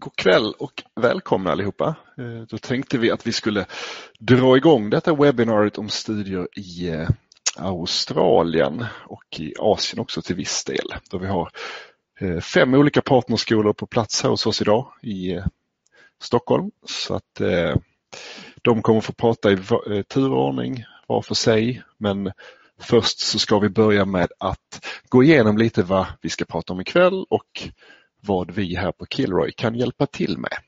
God kväll och välkomna allihopa. Eh, då tänkte vi att vi skulle dra igång detta webbinariet om studier i eh, Australien och i Asien också till viss del. Då vi har eh, fem olika partnerskolor på plats här hos oss idag i Stockholm. Så att de kommer få prata i turordning var för sig men först så ska vi börja med att gå igenom lite vad vi ska prata om ikväll och vad vi här på Kilroy kan hjälpa till med.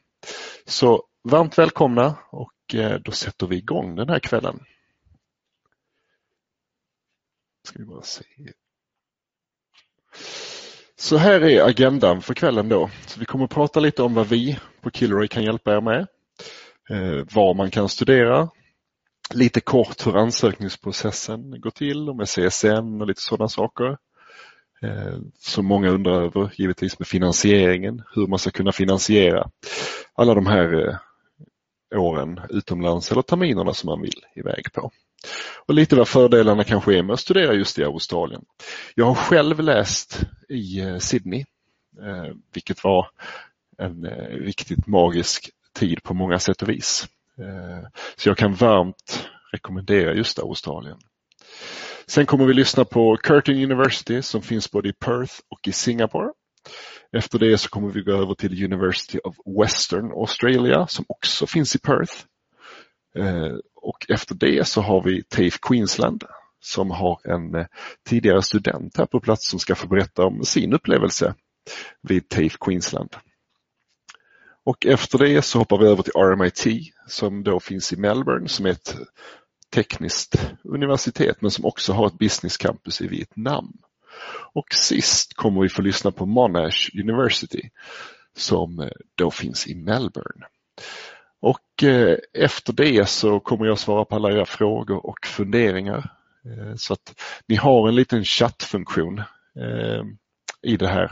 Så varmt välkomna och eh, då sätter vi igång den här kvällen. Ska vi bara se. Så här är agendan för kvällen då. Så vi kommer att prata lite om vad vi på Kilroy kan hjälpa er med. Eh, Var man kan studera. Lite kort hur ansökningsprocessen går till och med CSN och lite sådana saker. Eh, som många undrar över, givetvis med finansieringen, hur man ska kunna finansiera alla de här eh, åren utomlands eller terminerna som man vill iväg på. Och lite vad fördelarna kanske är med att studera just i Australien. Jag har själv läst i eh, Sydney, vilket var en riktigt magisk tid på många sätt och vis. Så jag kan varmt rekommendera just Australien. Sen kommer vi lyssna på Curtin University som finns både i Perth och i Singapore. Efter det så kommer vi gå över till University of Western Australia som också finns i Perth. Eh, och efter det så har vi TAFE Queensland som har en eh, tidigare student här på plats som ska få berätta om sin upplevelse vid TAFE Queensland. Och efter det så hoppar vi över till RMIT som då finns i Melbourne som är ett tekniskt universitet men som också har ett business campus i Vietnam. Och sist kommer vi få lyssna på Monash University som eh, då finns i Melbourne. Och eh, efter det så kommer jag svara på alla era frågor och funderingar. Eh, så att ni har en liten chattfunktion i det här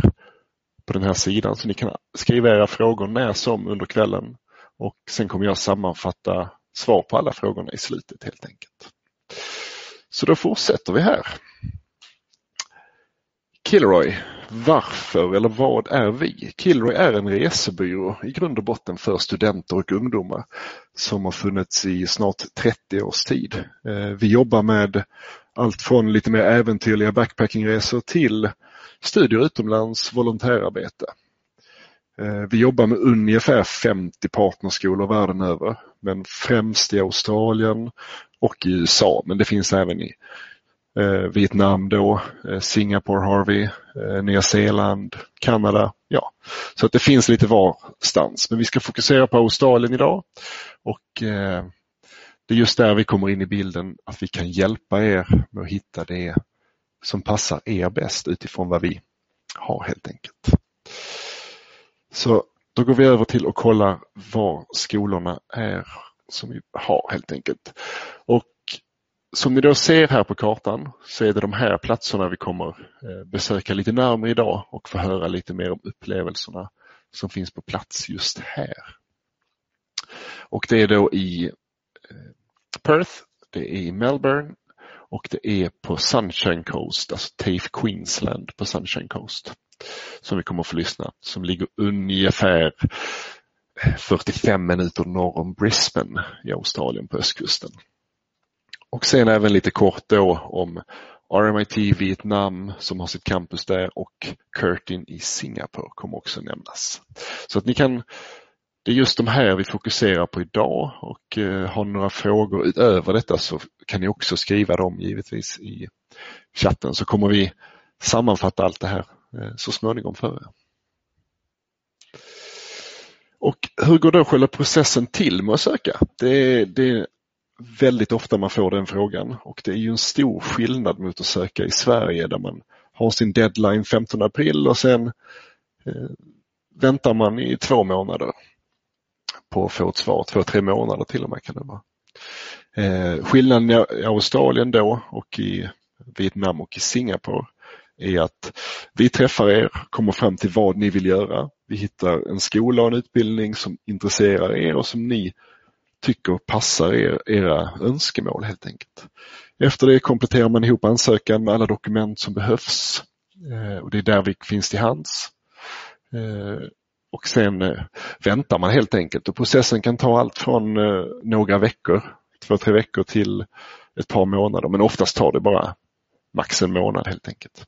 på den här sidan så ni kan skriva era frågor när som under kvällen och sen kommer jag sammanfatta svar på alla frågorna i slutet helt enkelt. Så då fortsätter vi här. Kilroy, varför eller vad är vi? Kilroy är en resebyrå i grund och botten för studenter och ungdomar som har funnits i snart 30 års tid. Eh, vi jobbar med allt från lite mer äventyrliga backpackingresor till studier utomlands, volontärarbete. Eh, vi jobbar med ungefär 50 partnerskolor världen över, men främst i Australien och i USA, men det finns även i eh, Vietnam då, eh, Singapore har vi, Nya Zeeland, Kanada. Ja, så att det finns lite varstans. Men vi ska fokusera på Australien idag och det är just där vi kommer in i bilden att vi kan hjälpa er med att hitta det som passar er bäst utifrån vad vi har helt enkelt. Så då går vi över till att kolla var skolorna är som vi har helt enkelt. Och som ni då ser här på kartan så är det de här platserna vi kommer eh, besöka lite närmare idag och få höra lite mer om upplevelserna som finns på plats just här. Och det är då i eh, Perth, det är i Melbourne och det är på Sunshine Coast, alltså TAFE Queensland på Sunshine Coast som vi kommer att få lyssna, som ligger ungefär 45 minuter norr om Brisbane i Australien på östkusten. Och sen även lite kort då om RMIT Vietnam som har sitt campus där och Curtin i Singapore kommer också nämnas. Så att ni kan, det är just de här vi fokuserar på idag och eh, har ni några frågor utöver detta så kan ni också skriva dem givetvis i chatten så kommer vi sammanfatta allt det här Eh, så småningom för er. Och hur går då själva processen till med att söka? Det, det är väldigt ofta man får den frågan och det är ju en stor skillnad mot att söka i Sverige där man har sin deadline 15 april och sen eh, väntar man i två månader på att få ett svar, två, tre månader till och med kan det vara. Eh, skillnaden i Australien då och i Vietnam och i Singapore är att vi träffar er, kommer fram till vad ni vill göra. Vi hittar en skola och en utbildning som intresserar er och som ni tycker passar er, era önskemål helt enkelt. Efter det kompletterar man ihop ansökan med alla dokument som behövs eh, och det är där vi finns till hands. Eh, och sen eh, väntar man helt enkelt och processen kan ta allt från några veckor, två, tre veckor till ett par månader men oftast tar det bara max en månad helt enkelt.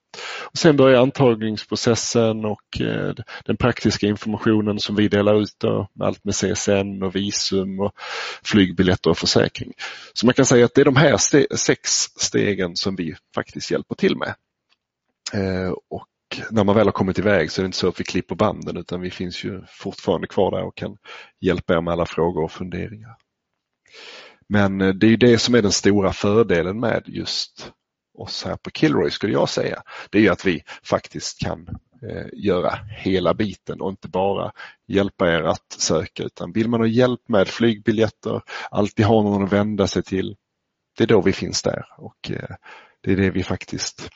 Och sen börjar antagningsprocessen och eh, den praktiska informationen som vi delar ut, då, allt med CSN och visum och flygbiljetter och försäkring. Så man kan säga att det är de här ste sex stegen som vi faktiskt hjälper till med. Eh, och när man väl har kommit iväg så är det inte så att vi klipper banden utan vi finns ju fortfarande kvar där och kan hjälpa er med alla frågor och funderingar. Men eh, det är det som är den stora fördelen med just oss här på Kilroy skulle jag säga. Det är ju att vi faktiskt kan eh, göra hela biten och inte bara hjälpa er att söka utan vill man ha hjälp med flygbiljetter, alltid ha någon att vända sig till. Det är då vi finns där och eh, det är det vi faktiskt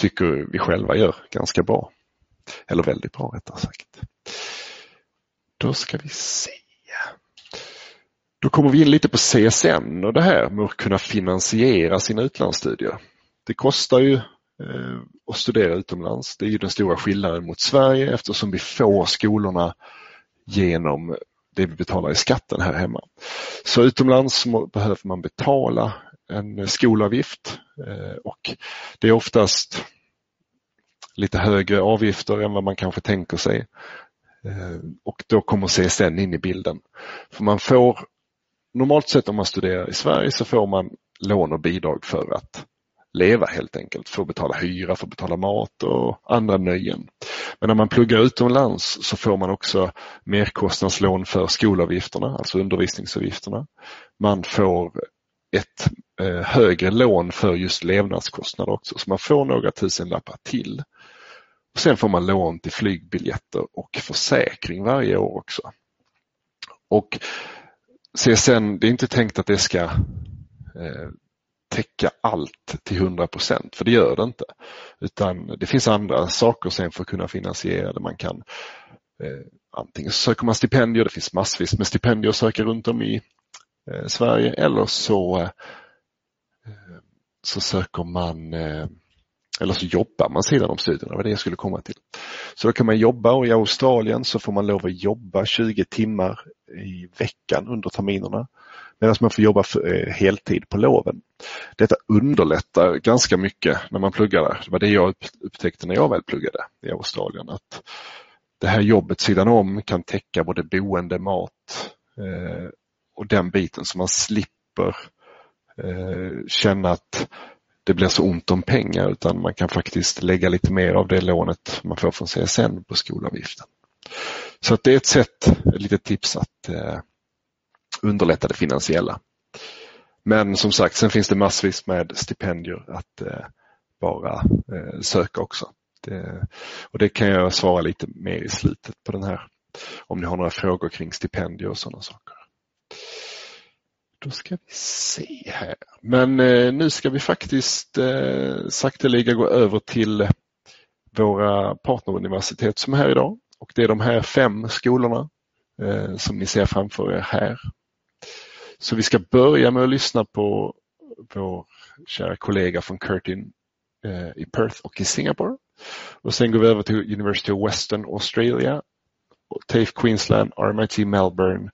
tycker vi själva gör ganska bra. Eller väldigt bra rättare sagt. Då ska vi se. Då kommer vi in lite på CSN och det här med att kunna finansiera sina utlandsstudier. Det kostar ju eh, att studera utomlands. Det är ju den stora skillnaden mot Sverige eftersom vi får skolorna genom det vi betalar i skatten här hemma. Så utomlands behöver man betala en skolavgift eh, och det är oftast lite högre avgifter än vad man kanske tänker sig. Eh, och då kommer CSN in i bilden. För man får Normalt sett om man studerar i Sverige så får man lån och bidrag för att leva helt enkelt, för att betala hyra, för att betala mat och andra nöjen. Men när man pluggar utomlands så får man också merkostnadslån för skolavgifterna, alltså undervisningsavgifterna. Man får ett eh, högre lån för just levnadskostnader också, så man får några tusenlappar till. Och sen får man lån till flygbiljetter och försäkring varje år också. Och CSN, det är inte tänkt att det ska eh, täcka allt till 100 procent, för det gör det inte. Utan det finns andra saker sen för att kunna finansiera det. Man kan eh, antingen söker man stipendier, det finns massvis med stipendier att söka runt om i eh, Sverige eller så, eh, så söker man eh, eller så jobbar man sidan om studierna, det var det jag skulle komma till. Så då kan man jobba och i Australien så får man lov att jobba 20 timmar i veckan under terminerna medan man får jobba för, eh, heltid på loven. Detta underlättar ganska mycket när man pluggar där. Det var det jag upptäckte när jag väl pluggade i Australien. Att det här jobbet sidan om kan täcka både boende, mat eh, och den biten så man slipper eh, känna att det blir så ont om pengar utan man kan faktiskt lägga lite mer av det lånet man får från CSN på skolavgiften. Så att det är ett sätt, ett litet tips att eh, underlätta det finansiella. Men som sagt, sen finns det massvis med stipendier att eh, bara eh, söka också. Det, och det kan jag svara lite mer i slutet på den här om ni har några frågor kring stipendier och sådana saker. Då ska vi se här. Men eh, nu ska vi faktiskt eh, sakteliga gå över till våra partneruniversitet som är här idag. Och det är de här fem skolorna eh, som ni ser framför er här. Så vi ska börja med att lyssna på vår kära kollega från Curtin eh, i Perth och i Singapore. Och sen går vi över till University of Western Australia, TAFE Queensland, RMIT Melbourne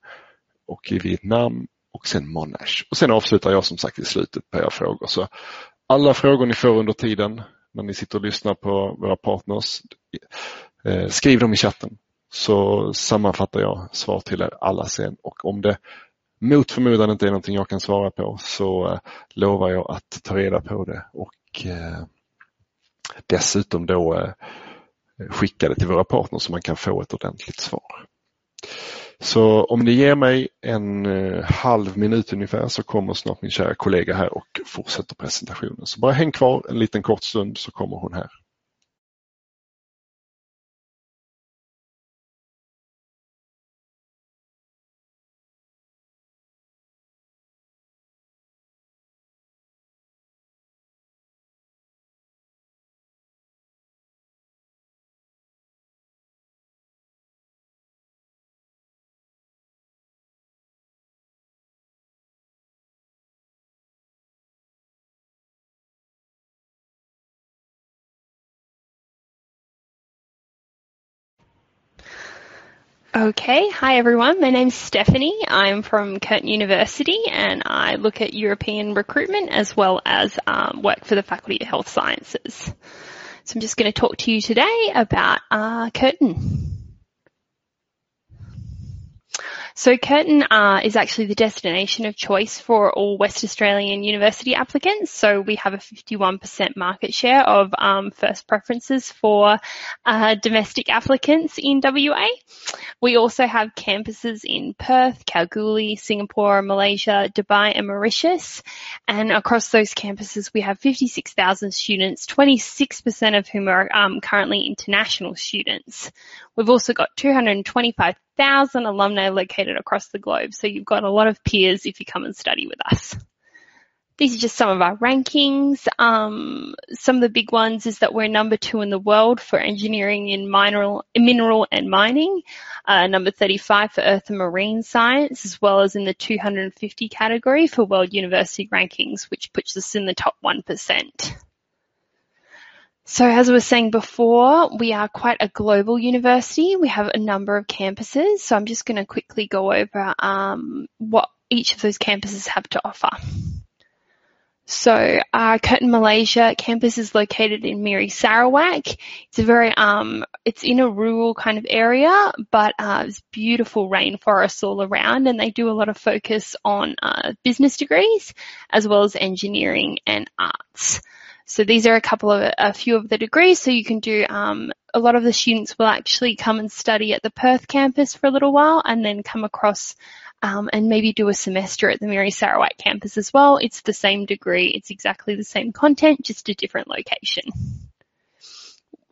och i Vietnam och sen Monash. Och sen avslutar jag som sagt i slutet på era frågor. Så alla frågor ni får under tiden när ni sitter och lyssnar på våra partners, eh, skriv dem i chatten så sammanfattar jag svar till er alla sen och om det mot förmodan inte är någonting jag kan svara på så eh, lovar jag att ta reda på det och eh, dessutom då eh, skicka det till våra partners så man kan få ett ordentligt svar. Så om ni ger mig en eh, halv minut ungefär så kommer snart min kära kollega här och fortsätter presentationen. Så bara häng kvar en liten kort stund så kommer hon här. Okay, hi everyone. My name's Stephanie. I'm from Curtin University and I look at European recruitment as well as um, work for the Faculty of Health Sciences. So I'm just going to talk to you today about uh, Curtin. So Curtin uh, is actually the destination of choice for all West Australian university applicants. So we have a 51% market share of um, first preferences for uh, domestic applicants in WA. We also have campuses in Perth, Kalgoorlie, Singapore, Malaysia, Dubai and Mauritius. And across those campuses we have 56,000 students, 26% of whom are um, currently international students. We've also got 225,000 alumni located across the globe, so you've got a lot of peers if you come and study with us. These are just some of our rankings. Um, some of the big ones is that we're number two in the world for engineering in mineral, mineral and mining, uh, number 35 for earth and marine science, as well as in the 250 category for world university rankings, which puts us in the top 1%. So as I was saying before, we are quite a global university. We have a number of campuses. So I'm just going to quickly go over um, what each of those campuses have to offer. So our Curtin Malaysia campus is located in Miri Sarawak. It's a very um, it's in a rural kind of area, but uh, there's beautiful rainforests all around, and they do a lot of focus on uh, business degrees as well as engineering and arts. So these are a couple of, a few of the degrees. So you can do, um, a lot of the students will actually come and study at the Perth campus for a little while and then come across um, and maybe do a semester at the Miri Sarawak campus as well. It's the same degree. It's exactly the same content, just a different location.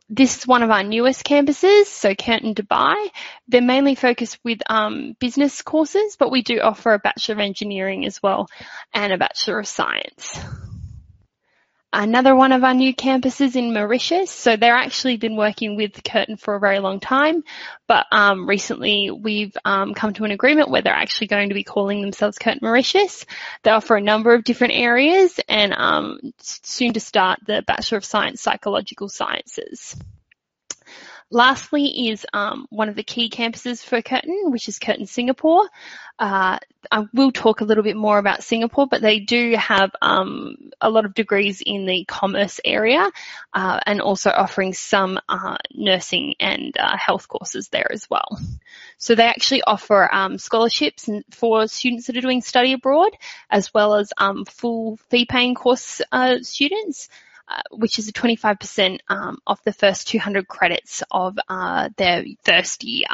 This is one of our newest campuses, so Curtin Dubai. They're mainly focused with um, business courses, but we do offer a Bachelor of Engineering as well and a Bachelor of Science another one of our new campuses in Mauritius. So they're actually been working with Curtin for a very long time, but um, recently we've um, come to an agreement where they're actually going to be calling themselves Curtin Mauritius. They offer a number of different areas and um, soon to start the Bachelor of Science Psychological Sciences. Lastly is um, one of the key campuses for Curtin, which is Curtin Singapore. Uh, I will talk a little bit more about Singapore, but they do have um, a lot of degrees in the commerce area uh, and also offering some uh, nursing and uh, health courses there as well. So they actually offer um, scholarships for students that are doing study abroad, as well as um, full fee-paying course uh, students. Uh, which is a 25% um, off the first 200 credits of uh, their first year.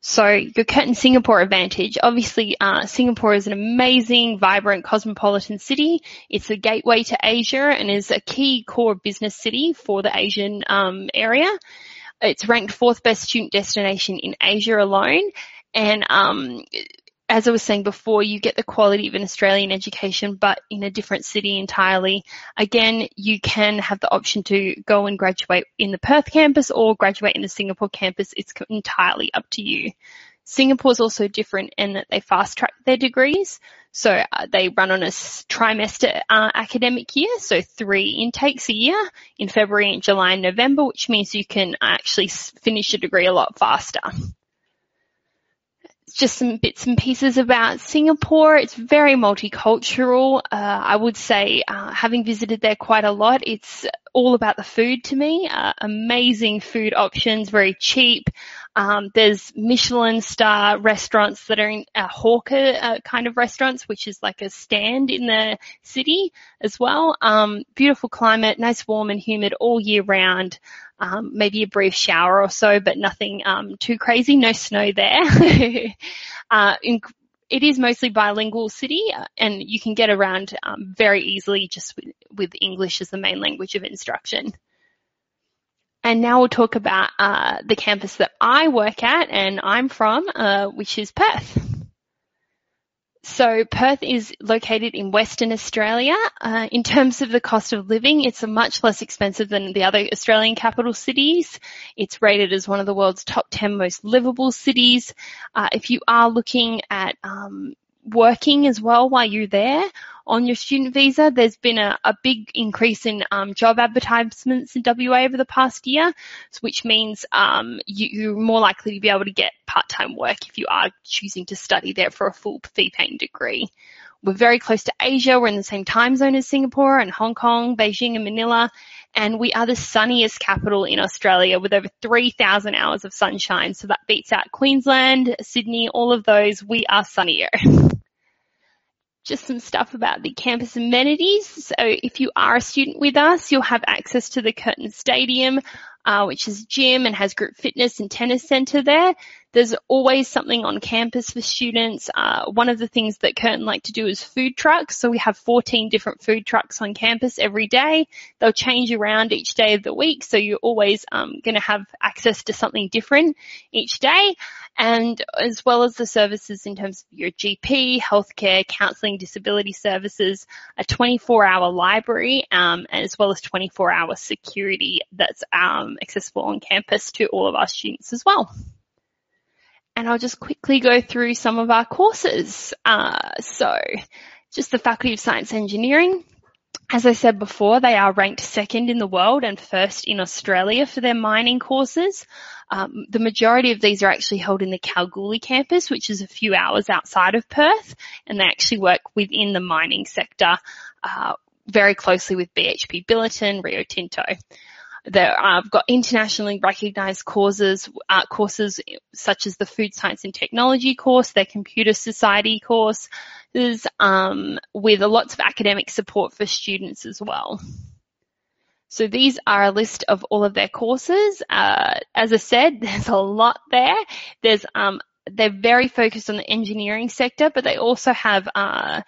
So your Curtin Singapore advantage. Obviously, uh, Singapore is an amazing, vibrant, cosmopolitan city. It's a gateway to Asia and is a key core business city for the Asian um, area. It's ranked fourth best student destination in Asia alone, and um, as I was saying before, you get the quality of an Australian education, but in a different city entirely. Again, you can have the option to go and graduate in the Perth campus or graduate in the Singapore campus. It's entirely up to you. Singapore is also different in that they fast track their degrees. So uh, they run on a trimester uh, academic year, so three intakes a year in February July and November, which means you can actually finish a degree a lot faster just some bits and pieces about Singapore. It's very multicultural. Uh, I would say, uh, having visited there quite a lot, it's all about the food to me. Uh, amazing food options, very cheap. Um, there's Michelin star restaurants that are in uh, hawker uh, kind of restaurants, which is like a stand in the city as well. Um, beautiful climate, nice warm and humid all year round um, maybe a brief shower or so, but nothing um, too crazy. No snow there. uh, in, it is mostly bilingual city, uh, and you can get around um, very easily just with, with, English as the main language of instruction. And now we'll talk about uh, the campus that I work at and I'm from, uh, which is Perth. So Perth is located in Western Australia. Uh, in terms of the cost of living, it's a much less expensive than the other Australian capital cities. It's rated as one of the world's top 10 most livable cities. Uh, if you are looking at um, working as well while you're there on your student visa. There's been a, a big increase in um, job advertisements in WA over the past year, which means um, you, are more likely to be able to get part-time work if you are choosing to study there for a full fee-paying degree. We're very close to Asia. We're in the same time zone as Singapore and Hong Kong, Beijing and Manila. And we are the sunniest capital in Australia with over 3,000 hours of sunshine. So that beats out Queensland, Sydney, all of those. We are sunnier. just some stuff about the campus amenities. So if you are a student with us, you'll have access to the Curtin Stadium, uh, which is gym and has group fitness and tennis center there. There's always something on campus for students. Uh, one of the things that Curtin like to do is food trucks. So we have 14 different food trucks on campus every day. They'll change around each day of the week. So you're always um, going to have access to something different each day. And as well as the services in terms of your GP, healthcare, counselling, disability services, a 24 hour library, um, as well as 24 hour security that's um, accessible on campus to all of our students as well and I'll just quickly go through some of our courses. Uh, so just the Faculty of Science Engineering. As I said before, they are ranked second in the world and first in Australia for their mining courses. Um, the majority of these are actually held in the Kalgoorlie campus, which is a few hours outside of Perth, and they actually work within the mining sector uh, very closely with BHP Billiton, Rio Tinto. There, I've got internationally recognized courses, uh, courses such as the Food Science and Technology course, their Computer Society course, um, with lots of academic support for students as well. So these are a list of all of their courses. Uh, as I said, there's a lot there. There's um, they're very focused on the engineering sector, but they also have uh,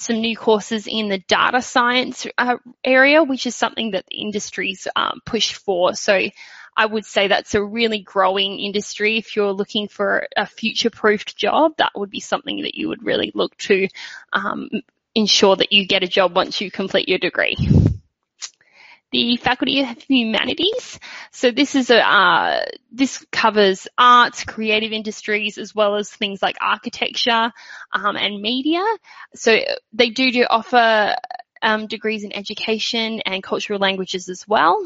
some new courses in the data science uh, area, which is something that the industry's um, pushed for. So I would say that's a really growing industry. If you're looking for a future-proofed job, that would be something that you would really look to um, ensure that you get a job once you complete your degree the Faculty of Humanities. So this is a uh, this covers arts, creative industries, as well as things like architecture um, and media. So they do do offer um, degrees in education and cultural languages as well.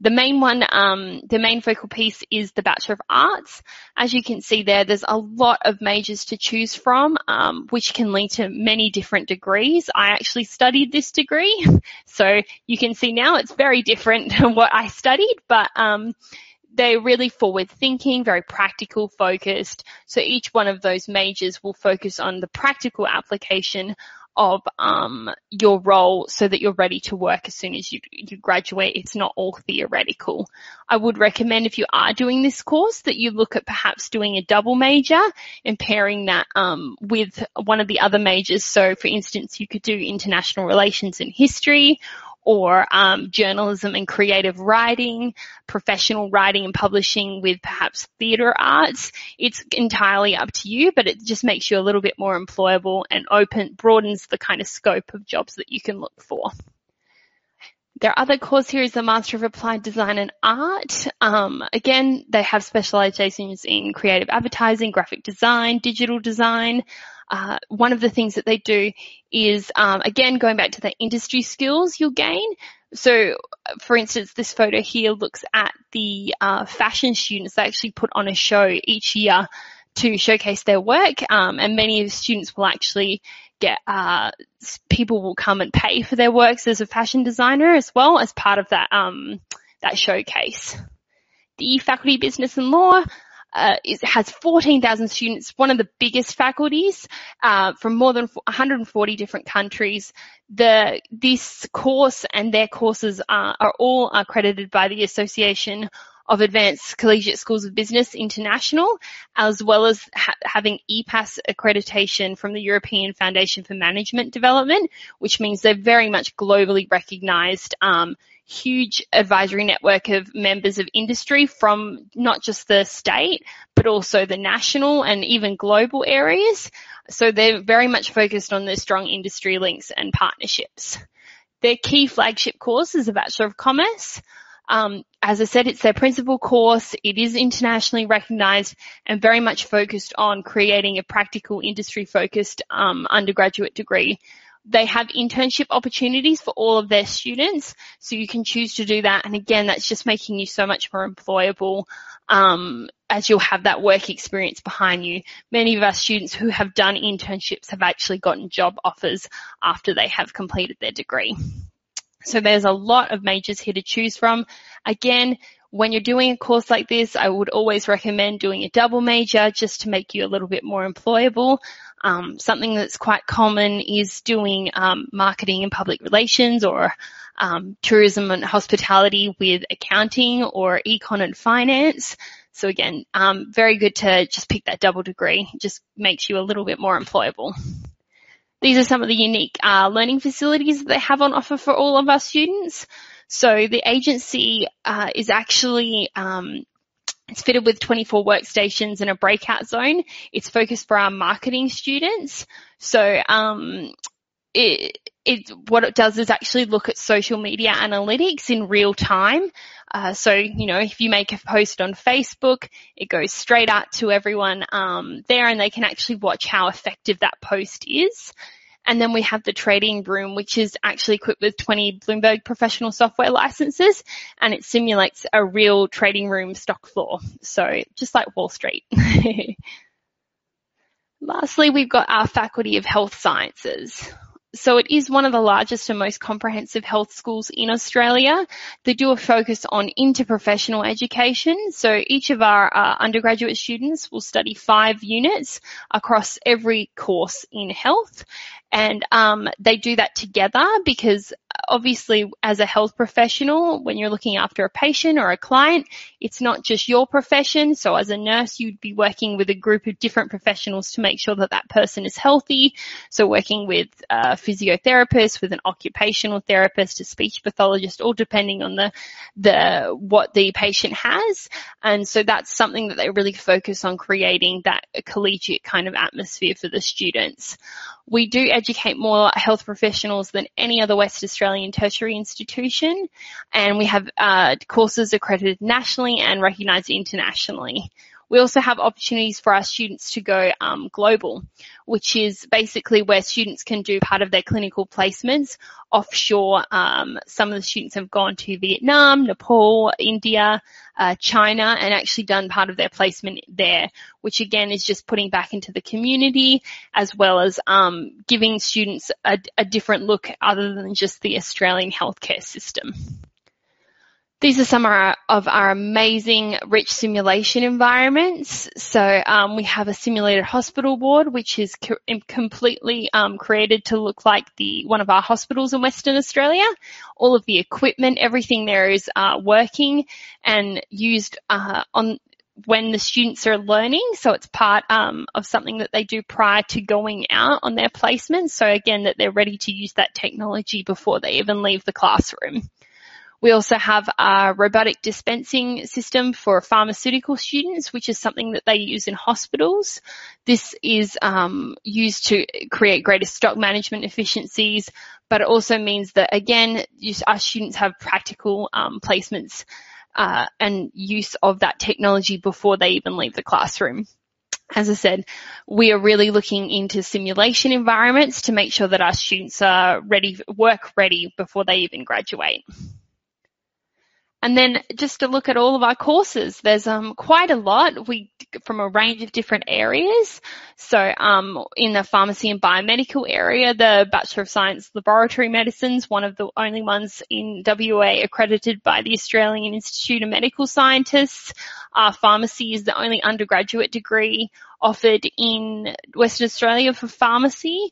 The main one, um, the main focal piece is the Bachelor of Arts. As you can see there, there's a lot of majors to choose from, um, which can lead to many different degrees. I actually studied this degree, so you can see now it's very different than what I studied, but um, they're really forward thinking, very practical focused. So each one of those majors will focus on the practical application of um, your role so that you're ready to work as soon as you, you graduate. It's not all theoretical. I would recommend if you are doing this course that you look at perhaps doing a double major and pairing that um, with one of the other majors. So for instance, you could do international relations and history or um, journalism and creative writing, professional writing and publishing with perhaps theatre arts. It's entirely up to you, but it just makes you a little bit more employable and open, broadens the kind of scope of jobs that you can look for. Their other course here is the Master of Applied Design and Art. Um, again, they have specializations in creative advertising, graphic design, digital design, uh, one of the things that they do is, um, again, going back to the industry skills you'll gain. So, for instance, this photo here looks at the uh, fashion students. They actually put on a show each year to showcase their work, um, and many of the students will actually get uh, people will come and pay for their works as a fashion designer as well as part of that um, that showcase. The faculty business and law uh, it has 14,000 students, one of the biggest faculties uh, from more than 140 different countries. The this course and their courses are, are all accredited by the Association of Advanced Collegiate Schools of Business International, as well as ha- having EPAS accreditation from the European Foundation for Management Development, which means they're very much globally recognized um, huge advisory network of members of industry from not just the state, but also the national and even global areas. So they're very much focused on the strong industry links and partnerships. Their key flagship course is a Bachelor of Commerce. Um, as I said, it's their principal course. It is internationally recognized and very much focused on creating a practical industry focused um, undergraduate degree. They have internship opportunities for all of their students, so you can choose to do that. And again, that's just making you so much more employable um, as you'll have that work experience behind you. Many of our students who have done internships have actually gotten job offers after they have completed their degree. So there's a lot of majors here to choose from. Again, when you're doing a course like this, I would always recommend doing a double major just to make you a little bit more employable. Um, something that's quite common is doing um, marketing and public relations or um, tourism and hospitality with accounting or econ and finance. So again, um, very good to just pick that double degree. It just makes you a little bit more employable. These are some of the unique uh, learning facilities that they have on offer for all of our students. So the agency uh, is actually um, it's fitted with 24 workstations and a breakout zone. It's focused for our marketing students. So um, it, it, what it does is actually look at social media analytics in real time. Uh, so, you know, if you make a post on Facebook, it goes straight out to everyone um, there and they can actually watch how effective that post is. And then we have the trading room, which is actually equipped with 20 Bloomberg professional software licenses and it simulates a real trading room stock floor. So just like Wall Street. Lastly, we've got our Faculty of Health Sciences so it is one of the largest and most comprehensive health schools in Australia. They do a focus on interprofessional education. So each of our uh, undergraduate students will study five units across every course in health. And um, they do that together because obviously as a health professional, when you're looking after a patient or a client, it's not just your profession. So as a nurse, you'd be working with a group of different professionals to make sure that that person is healthy. So working with a physiotherapist, with an occupational therapist, a speech pathologist, all depending on the, the, what the patient has. And so that's something that they really focus on creating that collegiate kind of atmosphere for the students. We do educate more health professionals than any other West Australian tertiary institution, and we have uh, courses accredited nationally and recognised internationally. We also have opportunities for our students to go um, global, which is basically where students can do part of their clinical placements offshore. Um, some of the students have gone to Vietnam, Nepal, India, uh, China, and actually done part of their placement there, which again is just putting back into the community as well as um, giving students a, a different look other than just the Australian healthcare system. These are some of our, amazing rich simulation environments. So um, we have a simulated hospital ward, which is co- completely um, created to look like the one of our hospitals in Western Australia. All of the equipment, everything there is uh, working and used uh, on when the students are learning. So it's part um, of something that they do prior to going out on their placement. So again, that they're ready to use that technology before they even leave the classroom. We also have a robotic dispensing system for pharmaceutical students, which is something that they use in hospitals. This is um, used to create greater stock management efficiencies, but it also means that again, our students have practical um, placements uh, and use of that technology before they even leave the classroom as I said, we are really looking into simulation environments to make sure that our students are ready, work ready before they even graduate. And then just to look at all of our courses, there's um, quite a lot. We from a range of different areas. So um, in the pharmacy and biomedical area, the Bachelor of Science Laboratory Medicine's one of the only ones in WA accredited by the Australian Institute of Medical Scientists. Our pharmacy is the only undergraduate degree offered in Western Australia for pharmacy.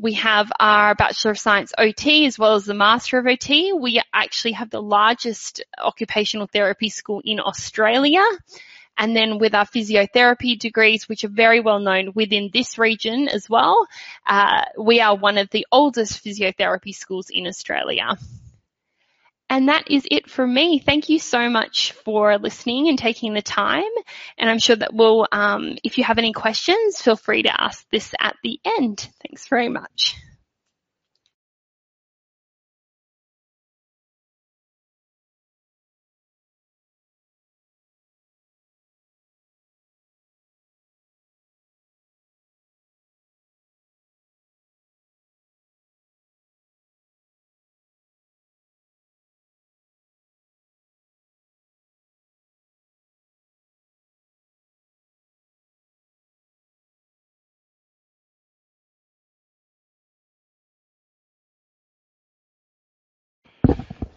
We have our Bachelor of Science OT as well as the Master of OT. We actually have the largest occupational therapy school in Australia. And then with our physiotherapy degrees, which are very well known within this region as well, uh, we are one of the oldest physiotherapy schools in Australia. And that is it for me. Thank you so much for listening and taking the time. And I'm sure that we'll, um, if you have any questions, feel free to ask this at the end. Thanks very much.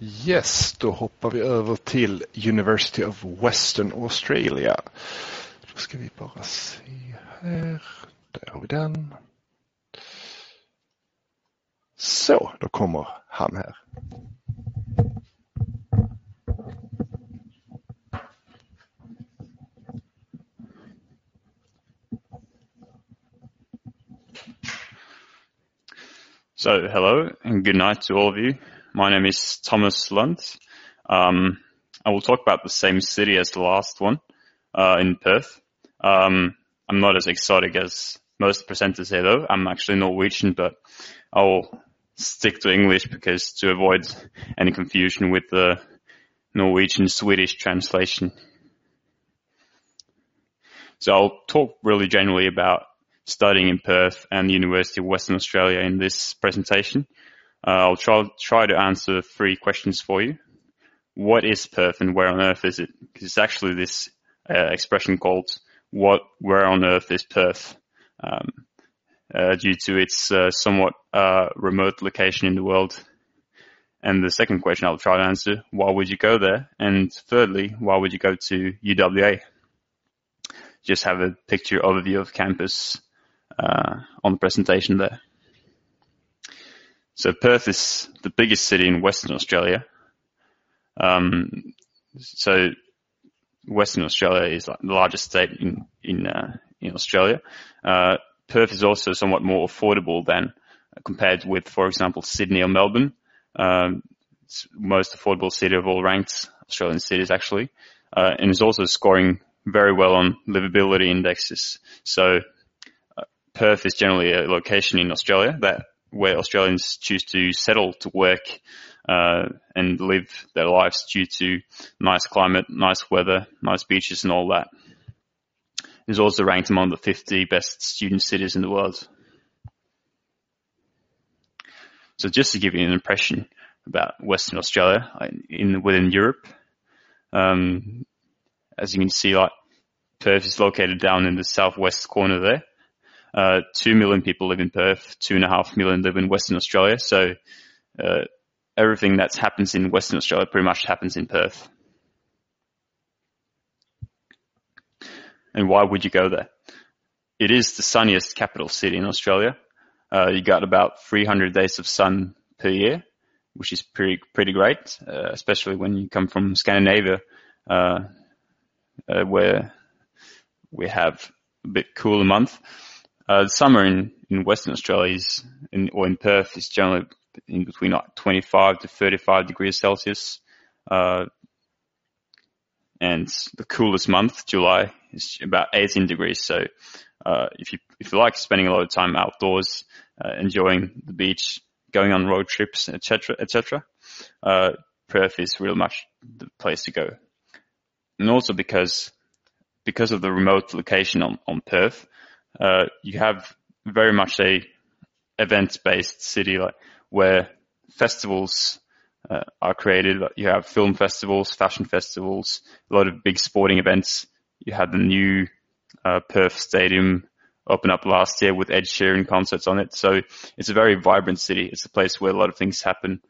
Yes, då hoppar vi över till University of Western Australia. Då ska vi bara se här. Där har vi den. Så, då kommer han här. So, hello and good night to all of you. My name is Thomas Lund. Um, I will talk about the same city as the last one, uh, in Perth. Um, I'm not as exotic as most presenters here though. I'm actually Norwegian, but I'll stick to English because to avoid any confusion with the Norwegian Swedish translation. So I'll talk really generally about studying in Perth and the University of Western Australia in this presentation. Uh, I'll try, try to answer three questions for you. What is Perth and where on earth is it? Because it's actually this uh, expression called what, where on earth is Perth? Um, uh, due to its uh, somewhat uh, remote location in the world. And the second question I'll try to answer, why would you go there? And thirdly, why would you go to UWA? Just have a picture overview of campus uh, on the presentation there. So Perth is the biggest city in Western Australia. Um, so Western Australia is like the largest state in in uh, in Australia. Uh, Perth is also somewhat more affordable than compared with, for example, Sydney or Melbourne. Um, most affordable city of all ranked Australian cities actually, uh, and is also scoring very well on livability indexes. So Perth is generally a location in Australia that where Australians choose to settle to work uh, and live their lives due to nice climate, nice weather, nice beaches, and all that. It's also ranked among the 50 best student cities in the world. So just to give you an impression about Western Australia in within Europe, um, as you can see, like Perth is located down in the southwest corner there. Uh, two million people live in Perth, two and a half million live in Western Australia. So uh, everything that happens in Western Australia pretty much happens in Perth. And why would you go there? It is the sunniest capital city in Australia. Uh, you got about 300 days of sun per year, which is pretty pretty great, uh, especially when you come from Scandinavia, uh, uh where we have a bit cooler month. Uh, summer in, in Western Australia is, in, or in Perth is generally in between like 25 to 35 degrees Celsius. Uh, and the coolest month, July, is about 18 degrees. So, uh, if you, if you like spending a lot of time outdoors, uh, enjoying the beach, going on road trips, etc., etc., uh, Perth is really much the place to go. And also because, because of the remote location on, on Perth, uh, you have very much a event-based city, like where festivals uh, are created. You have film festivals, fashion festivals, a lot of big sporting events. You had the new uh, Perth Stadium open up last year with Ed Sheeran concerts on it. So it's a very vibrant city. It's a place where a lot of things happen.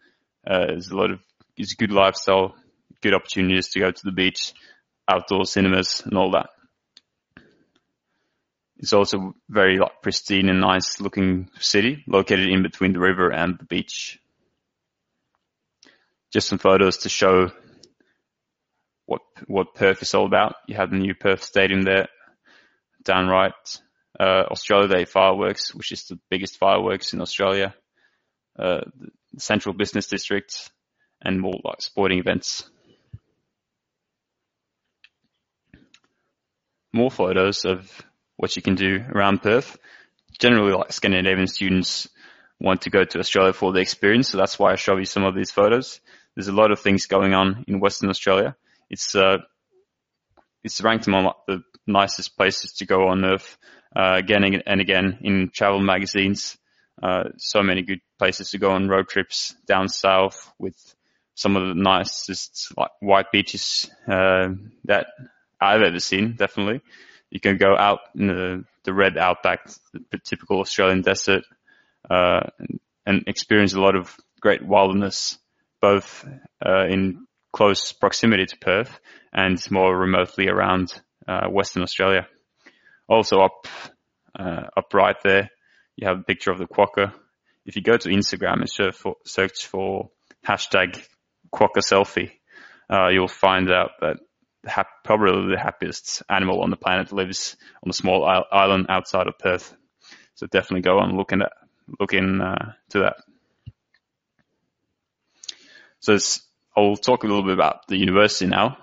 Uh, there's a lot of it's a good lifestyle, good opportunities to go to the beach, outdoor cinemas, and all that. It's also very like, pristine and nice looking city located in between the river and the beach. Just some photos to show what what Perth is all about. You have the new Perth Stadium there, down right. Uh, Australia Day fireworks, which is the biggest fireworks in Australia. Uh, the Central Business District, and more like sporting events. More photos of what you can do around Perth. Generally, like Scandinavian students want to go to Australia for the experience, so that's why I show you some of these photos. There's a lot of things going on in Western Australia. It's uh, it's ranked among the nicest places to go on Earth. Uh, again and again in travel magazines. Uh, so many good places to go on road trips down south with some of the nicest like white beaches uh, that I've ever seen. Definitely, you can go out in the, the red outback, the typical Australian desert, uh, and, and, experience a lot of great wilderness both uh, in close proximity to Perth and more remotely around uh, Western Australia. Also up uh, up right there, you have a picture of the quokka. If you go to Instagram and search for, search for hashtag quokka selfie, uh, you'll find out that probably the happiest animal on the planet lives on a small island outside of Perth. So definitely go and look in that, uh, to that. So I'll talk a little bit about the university now.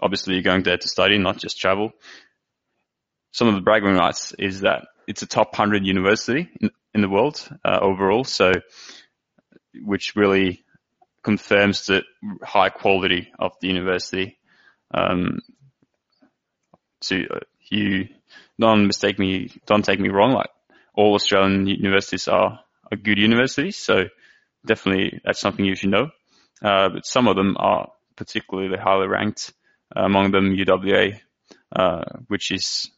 Obviously, you're going there to study, not just travel. Some of the bragging rights is that it's a top 100 university in, in the world uh, overall, so which really confirms the high quality of the university. Um, so uh, you don't mistake me, don't take me wrong. Like all Australian universities are, are good universities, so definitely that's something you should know. Uh, but some of them are particularly highly ranked. Uh, among them, UWA, uh, which is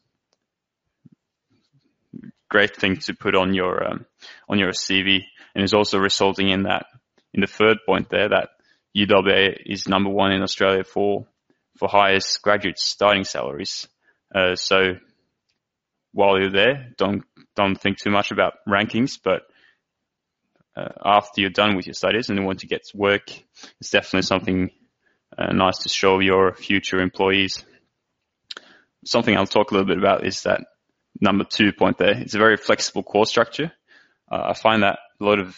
great thing to put on your um, on your CV, and is also resulting in that in the third point there that UWA is number one in Australia for for highest graduate starting salaries. Uh, so while you're there, don't don't think too much about rankings, but uh, after you're done with your studies and you want to get to work, it's definitely something uh, nice to show your future employees. Something I'll talk a little bit about is that number two point there. It's a very flexible course structure. Uh, I find that a lot of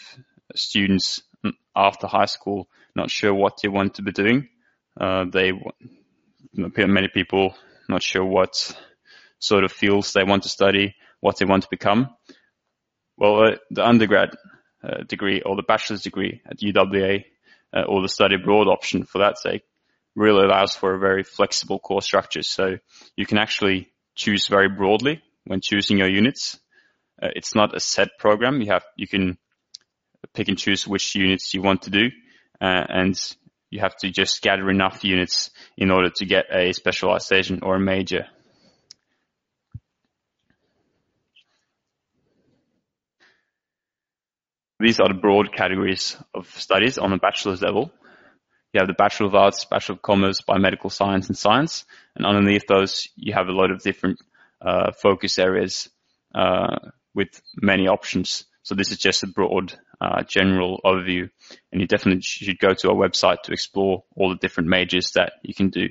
students after high school not sure what they want to be doing. Uh, they many people not sure what sort of fields they want to study, what they want to become. Well, uh, the undergrad uh, degree or the bachelor's degree at UWA uh, or the study abroad option for that sake really allows for a very flexible course structure. So you can actually choose very broadly when choosing your units. Uh, it's not a set program. You have, you can pick and choose which units you want to do. Uh, and you have to just gather enough units in order to get a specialization or a major. These are the broad categories of studies on a bachelor's level. You have the Bachelor of Arts, Bachelor of Commerce, Biomedical Science and Science, and underneath those you have a lot of different uh, focus areas uh, with many options. So this is just a broad uh, general overview, and you definitely should go to our website to explore all the different majors that you can do.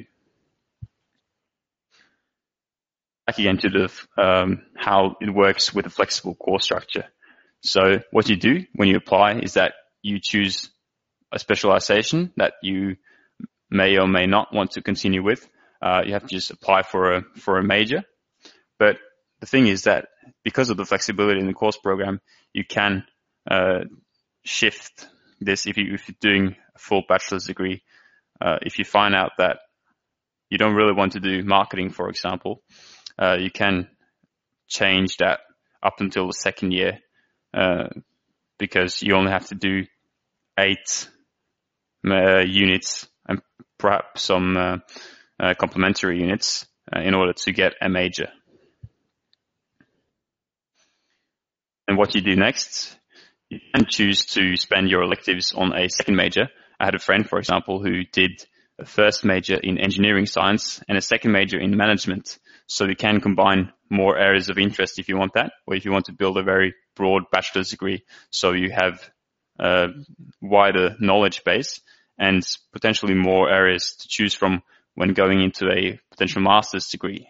Back again to the um, how it works with a flexible course structure. So what you do when you apply is that you choose a specialization that you may or may not want to continue with. Uh, you have to just apply for a for a major. But the thing is that because of the flexibility in the course program, you can uh, shift this if, you, if you're doing a full bachelor's degree. Uh, if you find out that you don't really want to do marketing, for example, uh, you can change that up until the second year uh, because you only have to do eight uh, units and perhaps some uh, complementary units in order to get a major. And what you do next you can choose to spend your electives on a second major. I had a friend, for example, who did a first major in engineering science and a second major in management. So you can combine more areas of interest if you want that, or if you want to build a very broad bachelor's degree. So you have a wider knowledge base and potentially more areas to choose from when going into a potential master's degree.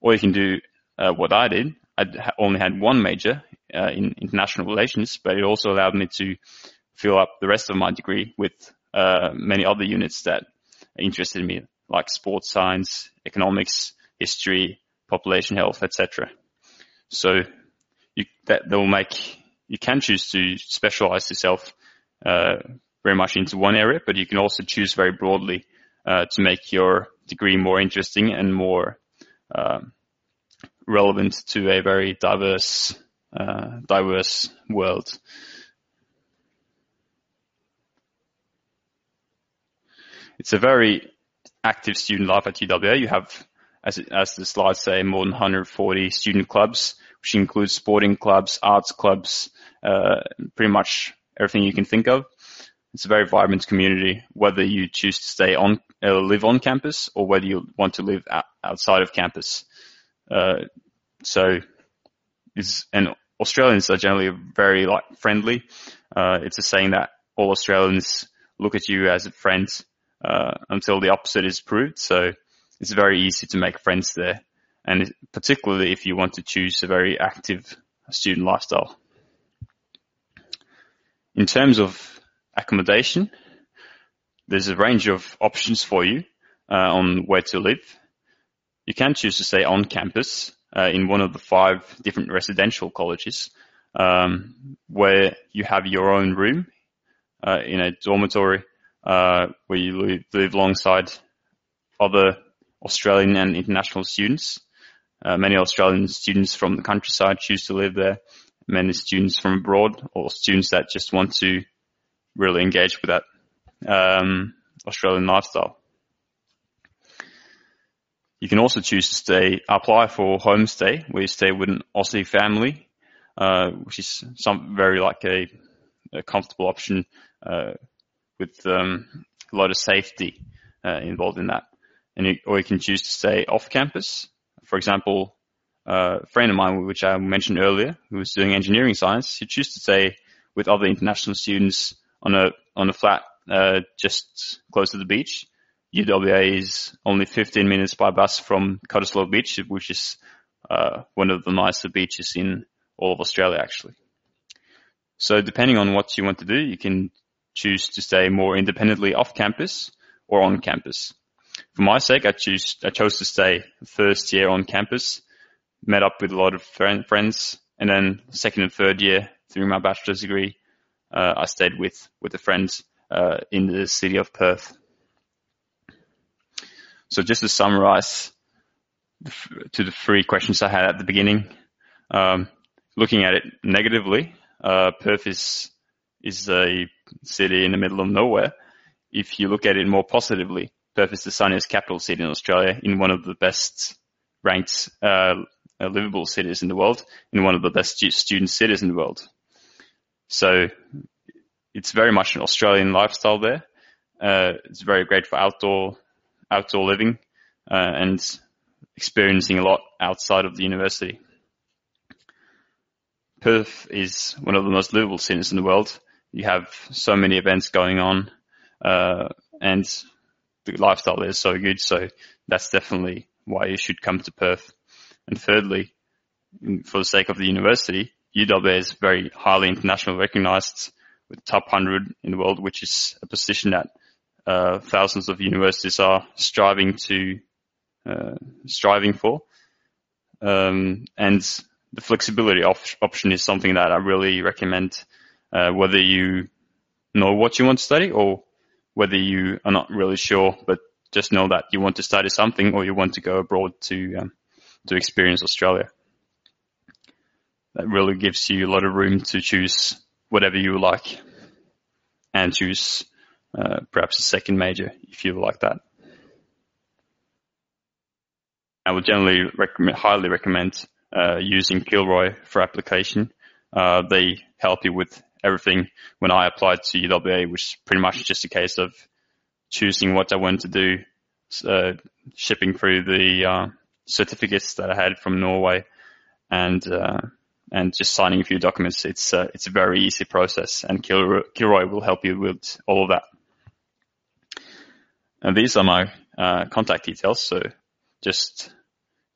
Or you can do uh, what I did. I only had one major uh, in international relations, but it also allowed me to fill up the rest of my degree with uh, many other units that interested me, like sports science, economics, history, population health, etc. So you, that, will make you can choose to specialize yourself uh, very much into one area, but you can also choose very broadly uh, to make your degree more interesting and more um, relevant to a very diverse uh, diverse world. It's a very active student life at UWA. You have, as, as the slides say, more than 140 student clubs, which includes sporting clubs, arts clubs, uh, pretty much everything you can think of. It's a very vibrant community, whether you choose to stay on, uh, live on campus or whether you want to live out, outside of campus. Uh, so, is and Australians are generally very like friendly. Uh, it's a saying that all Australians look at you as a friend uh, until the opposite is proved. So it's very easy to make friends there, and particularly if you want to choose a very active student lifestyle. In terms of accommodation, there's a range of options for you uh, on where to live. You can choose to stay on campus uh, in one of the five different residential colleges, um, where you have your own room uh, in a dormitory uh, where you live, live, alongside other Australian and international students. Uh, many Australian students from the countryside choose to live there. Many students from abroad or students that just want to really engage with that um, Australian lifestyle. You can also choose to stay, apply for homestay, where you stay with an Aussie family, uh, which is some very like a, a comfortable option uh, with um, a lot of safety uh, involved in that. And you, or you can choose to stay off campus. For example, uh, a friend of mine, which I mentioned earlier, who was doing engineering science, he chose to stay with other international students on a on a flat uh, just close to the beach. UWA is only 15 minutes by bus from Cottesloe Beach, which is uh, one of the nicer beaches in all of Australia, actually. So depending on what you want to do, you can choose to stay more independently off campus or on campus. For my sake, I choose I chose to stay first year on campus, met up with a lot of friends, and then second and third year through my bachelor's degree, uh, I stayed with with a friend uh, in the city of Perth. So just to summarize to the three questions I had at the beginning, um, looking at it negatively, uh, Perth is is a city in the middle of nowhere. If you look at it more positively, Perth is the sunniest capital city in Australia, in one of the best ranked uh, livable cities in the world, in one of the best student cities in the world. So it's very much an Australian lifestyle there. Uh, it's very great for outdoor outdoor living uh, and experiencing a lot outside of the university. Perth is one of the most livable cities in the world. You have so many events going on, uh, and the lifestyle there is so good. So that's definitely why you should come to Perth. And thirdly, for the sake of the university, UWA is very highly international recognized with top 100 in the world, which is a position that uh, thousands of universities are striving to uh, striving for. Um, and the flexibility op- option is something that I really recommend, uh, whether you know what you want to study or whether you are not really sure, but just know that you want to study something or you want to go abroad to um, to experience Australia. That really gives you a lot of room to choose whatever you like and choose uh, perhaps a second major if you like that. I would generally recommend, highly recommend uh, using Kilroy for application. Uh, they help you with everything. When I applied to UWA, which is pretty much just a case of choosing what I wanted to do, uh, shipping through the uh, certificates that I had from Norway, and uh, and just signing a few documents. It's it's a very easy process, and Kilroy, Kilroy will help you with all of that. And these are my uh, contact details, so just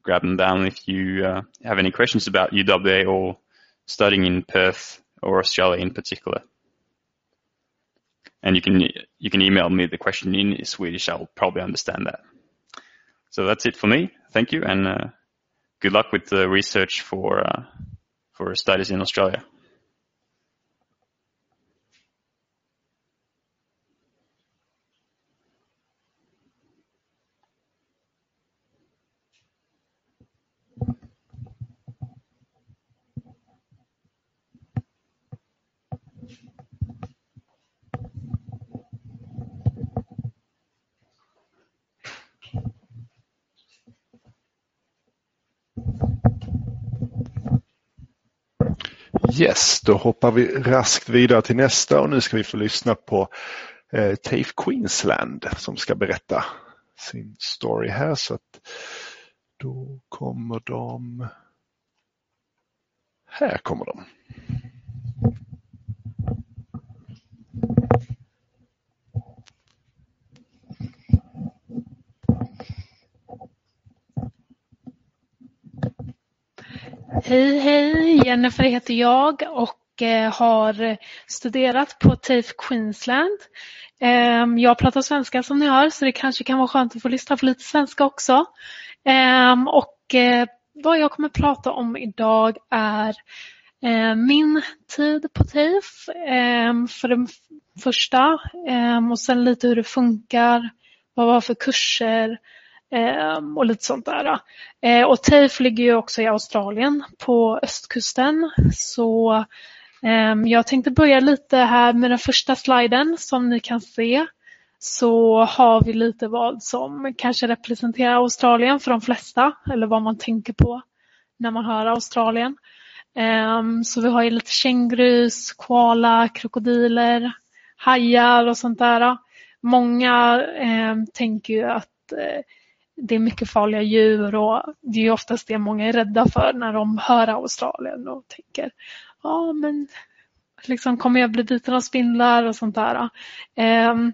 grab them down if you uh, have any questions about UWA or studying in Perth or Australia in particular. And you can you can email me the question in Swedish. I'll probably understand that. So that's it for me. Thank you, and uh, good luck with the research for uh, for studies in Australia. Yes, då hoppar vi raskt vidare till nästa och nu ska vi få lyssna på eh, TAFE Queensland som ska berätta sin story här. Så att då kommer de... Här kommer de. Hej hej! Jennifer heter jag och eh, har studerat på TAFE Queensland. Ehm, jag pratar svenska som ni hör så det kanske kan vara skönt att få lyssna på lite svenska också. Ehm, och eh, vad jag kommer prata om idag är eh, min tid på TAFE ehm, för det första och sen lite hur det funkar, vad vi var för kurser Ehm, och lite sånt där. Ehm, och TAFE ligger ju också i Australien på östkusten. Så ehm, jag tänkte börja lite här med den första sliden som ni kan se. Så har vi lite vad som kanske representerar Australien för de flesta eller vad man tänker på när man hör Australien. Så vi har ju lite kängurus, koala, krokodiler, hajar och sånt där. Många tänker ju att eh, det är mycket farliga djur och det är oftast det många är rädda för när de hör Australien och tänker ja men liksom kommer jag bli biten av spindlar och sånt där. Ehm,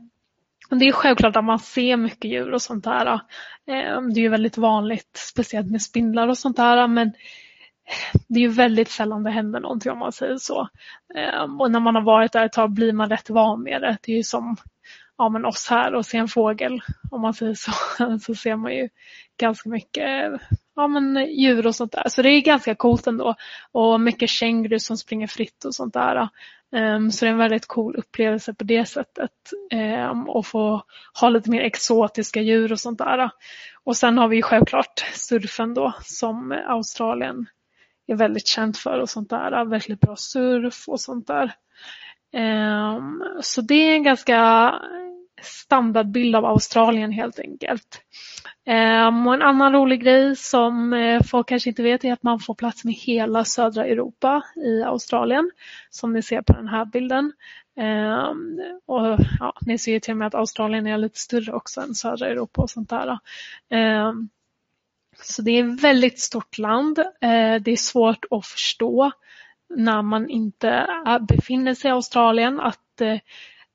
men det är självklart att man ser mycket djur och sånt där. Ehm, det är ju väldigt vanligt, speciellt med spindlar och sånt där. Men det är ju väldigt sällan det händer någonting om man säger så. Ehm, och när man har varit där ett tag blir man rätt van med det. Det är ju som ja, men oss här och se en fågel, om man säger så, så ser man ju ganska mycket ja, men djur och sånt där. Så det är ganska coolt ändå. Och mycket känguru som springer fritt och sånt där. Ehm, så det är en väldigt cool upplevelse på det sättet. Ehm, och få ha lite mer exotiska djur och sånt där. Och sen har vi ju självklart surfen då som Australien är väldigt känt för och sånt där. Väldigt bra surf och sånt där. Ehm, så det är en ganska standardbild av Australien helt enkelt. Ehm, och en annan rolig grej som eh, folk kanske inte vet är att man får plats med hela södra Europa i Australien som ni ser på den här bilden. Ehm, och ja, Ni ser ju till och med att Australien är lite större också än södra Europa och sånt där. Så det är ett väldigt stort land. Det är svårt att förstå när man inte äh, befinner sig i Australien att äh,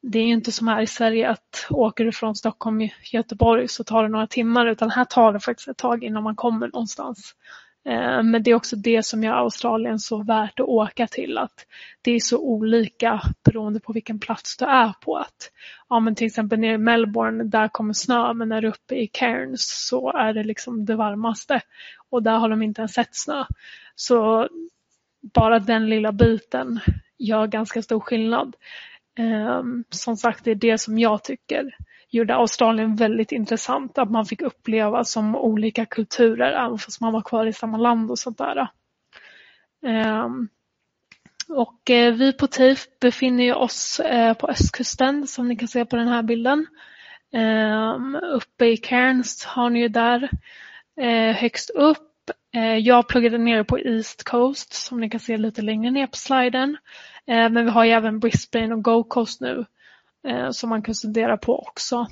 det är inte som här i Sverige att åker du från Stockholm till Göteborg så tar det några timmar utan här tar det faktiskt ett tag innan man kommer någonstans. Äh, men det är också det som gör Australien så värt att åka till. Att det är så olika beroende på vilken plats du är på. Att, ja, men till exempel nere i Melbourne, där kommer snö, men när du är uppe i Cairns så är det liksom det varmaste. Och där har de inte ens sett snö. Så bara den lilla biten gör ganska stor skillnad. Ehm, som sagt, det är det som jag tycker gjorde Australien väldigt intressant. Att man fick uppleva som olika kulturer även fast man var kvar i samma land och sånt där. Ehm, och eh, vi på TAFE befinner oss eh, på östkusten som ni kan se på den här bilden. Ehm, uppe i Cairns har ni ju där eh, högst upp. Eh, jag pluggade nere på East Coast som ni kan se lite längre ner på sliden. Eh, men vi har ju även Brisbane och Gold Coast nu eh, som man kan studera på också.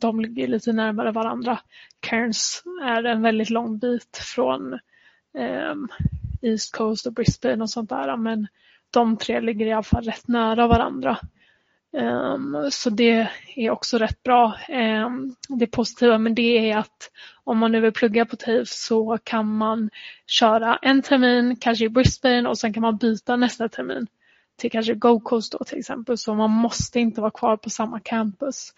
De ligger lite närmare varandra. Cairns är en väldigt lång bit från ehm, East Coast och Brisbane och sånt där men de tre ligger i alla fall rätt nära varandra. Um, så det är också rätt bra. Um, det positiva med det är att om man nu vill plugga på TAFE så kan man köra en termin, kanske i Brisbane och sen kan man byta nästa termin till kanske Gold Coast då till exempel. Så man måste inte vara kvar på samma campus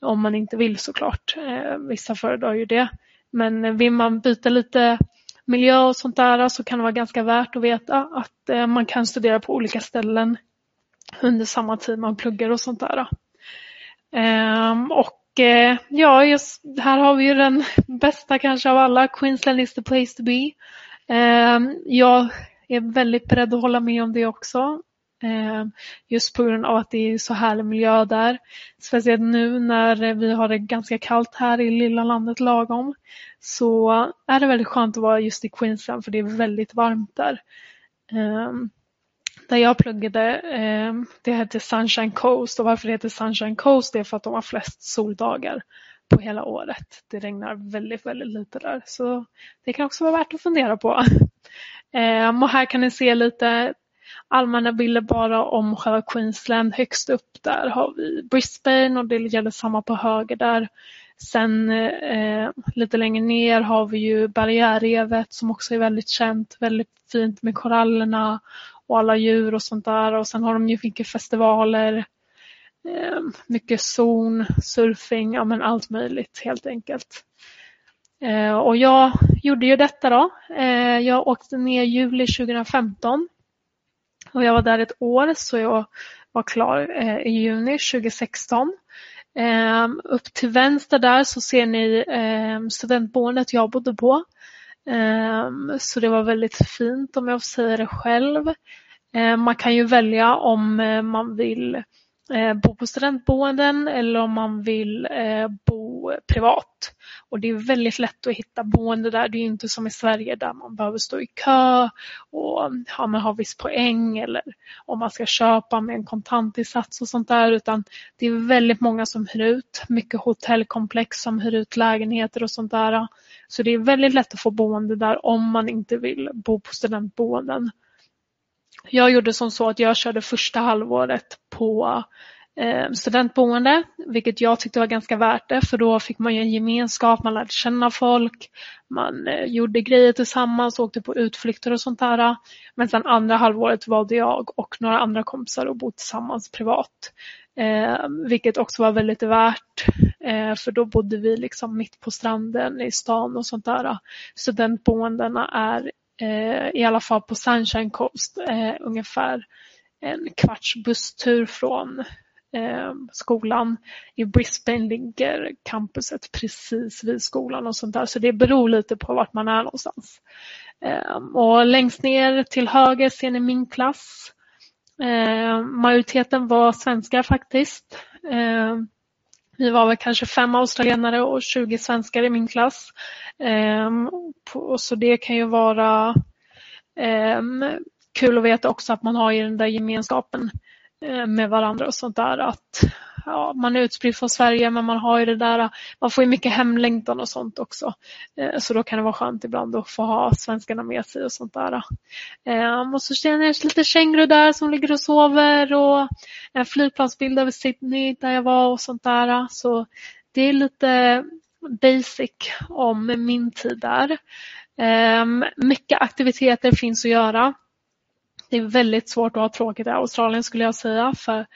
om man inte vill såklart. Uh, vissa föredrar ju det. Men vill man byta lite miljö och sånt där så kan det vara ganska värt att veta att uh, man kan studera på olika ställen under samma tid man pluggar och sånt där. Ehm, och eh, ja, just, här har vi ju den bästa kanske av alla. Queensland is the place to be. Ehm, jag är väldigt beredd att hålla med om det också. Ehm, just på grund av att det är så härlig miljö där. Speciellt nu när vi har det ganska kallt här i lilla landet lagom. Så är det väldigt skönt att vara just i Queensland för det är väldigt varmt där. Där jag pluggade, eh, det hette Sunshine Coast och varför det heter Sunshine Coast det är för att de har flest soldagar på hela året. Det regnar väldigt, väldigt lite där så det kan också vara värt att fundera på. Eh, och här kan ni se lite allmänna bilder bara om själva Queensland. Högst upp där har vi Brisbane och det gäller samma på höger där. Sen eh, lite längre ner har vi ju barriärrevet som också är väldigt känt, väldigt fint med korallerna och alla djur och sånt där. Och sen har de ju mycket festivaler, eh, mycket zon, surfing, ja men allt möjligt helt enkelt. Eh, och jag gjorde ju detta då. Eh, jag åkte ner juli 2015 och jag var där ett år så jag var klar eh, i juni 2016. Um, eh, upp till vänster där så ser ni um, studentboendet jag bodde på. Ehm, så det var väldigt fint om jag får säga det själv. Ehm, man kan ju välja om eh, man vill eh, bo på studentboenden eller om man vill eh, bo bo privat. Och det är väldigt lätt att hitta boende där. Det är inte som i Sverige där man behöver stå i kö och ja, man har viss poäng eller om man ska köpa med en kontantinsats och sånt där. Utan det är väldigt många som hyr ut. Mycket hotellkomplex som hyr ut lägenheter och sånt där. Så det är väldigt lätt att få boende där om man inte vill bo på studentboenden. Jag gjorde som så att jag körde första halvåret på Eh, studentboende, vilket jag tyckte var ganska värt det för då fick man ju en gemenskap, man lärde känna folk, man eh, gjorde grejer tillsammans, åkte på utflykter och sånt där. Men sen andra halvåret valde jag och några andra kompisar att bo tillsammans privat. Eh, vilket också var väldigt värt eh, för då bodde vi liksom mitt på stranden i stan och sånt där. Studentboendena är eh, i alla fall på Sunshine Coast eh, ungefär en kvarts busstur från Eh, skolan. I Brisbane ligger campuset precis vid skolan och sånt där så det beror lite på vart man är någonstans. Eh, och längst ner till höger ser ni min klass. Eh, majoriteten var svenskar faktiskt. Eh, vi var väl kanske fem australienare och 20 svenskar i min klass. Eh, på, så det kan ju vara eh, kul att veta också att man har ju den där gemenskapen Eh, Eh, med varandra och sånt där. Att ja, Man är utspridd från Sverige men man har ju det där, man får ju mycket hemlängtan och sånt också. Eh, så då kan det vara skönt ibland att få ha svenskarna med sig och sånt där. Eh, och så känner jag lite känguru där som ligger och sover och en flygplansbild över Sydney där jag var och sånt där. Så det är lite basic om min tid där. Mycket aktiviteter finns att göra. Det är väldigt svårt att ha tråkigt i Australien skulle jag säga. För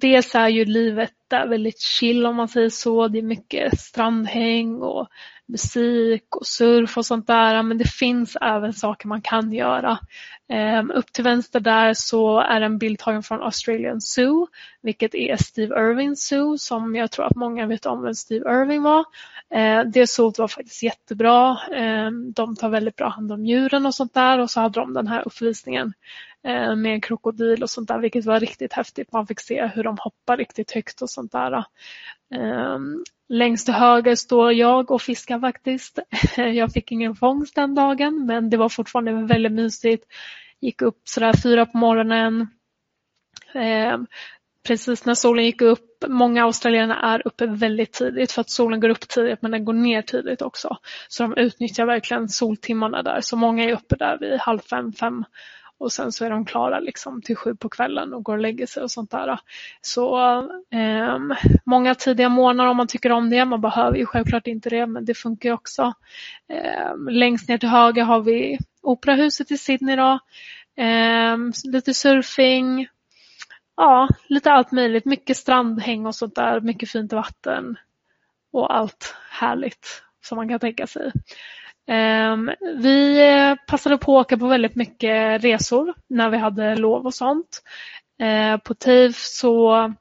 dels är ju livet där väldigt chill om man säger så. Det är mycket strandhäng och musik och surf och sånt där. Men det finns även saker man kan göra. Um, upp till vänster där så är en bild tagen från Australian Zoo, vilket är Steve Irwin Zoo som jag tror att många vet om vem Steve Irwin var. Uh, det zooet var faktiskt jättebra. Um, de tar väldigt bra hand om djuren och sånt där och så hade de den här uppvisningen uh, med en krokodil och sånt där, vilket var riktigt häftigt. Man fick se hur de hoppar riktigt högt och sånt där. Um, längst till höger står jag och fiskar faktiskt. Jag fick ingen fångst den dagen men det var fortfarande väldigt mysigt. Gick upp sådär fyra på morgonen. Eh, precis när solen gick upp. Många australienare är uppe väldigt tidigt för att solen går upp tidigt men den går ner tidigt också. Så de utnyttjar verkligen soltimmarna där. Så många är uppe där vid halv fem, fem och sen så är de klara liksom till sju på kvällen och går och lägger sig och sånt där. Så eh, många tidiga morgnar om man tycker om det. Man behöver ju självklart inte det men det funkar också. Eh, längst ner till höger har vi Operahuset i Sydney då. Eh, lite surfing. Ja, lite allt möjligt. Mycket strandhäng och sånt där. Mycket fint vatten. Och allt härligt som man kan tänka sig. Ehm, vi eh, passade på att åka på väldigt mycket resor när vi hade lov och sånt. Ehm, på TIF så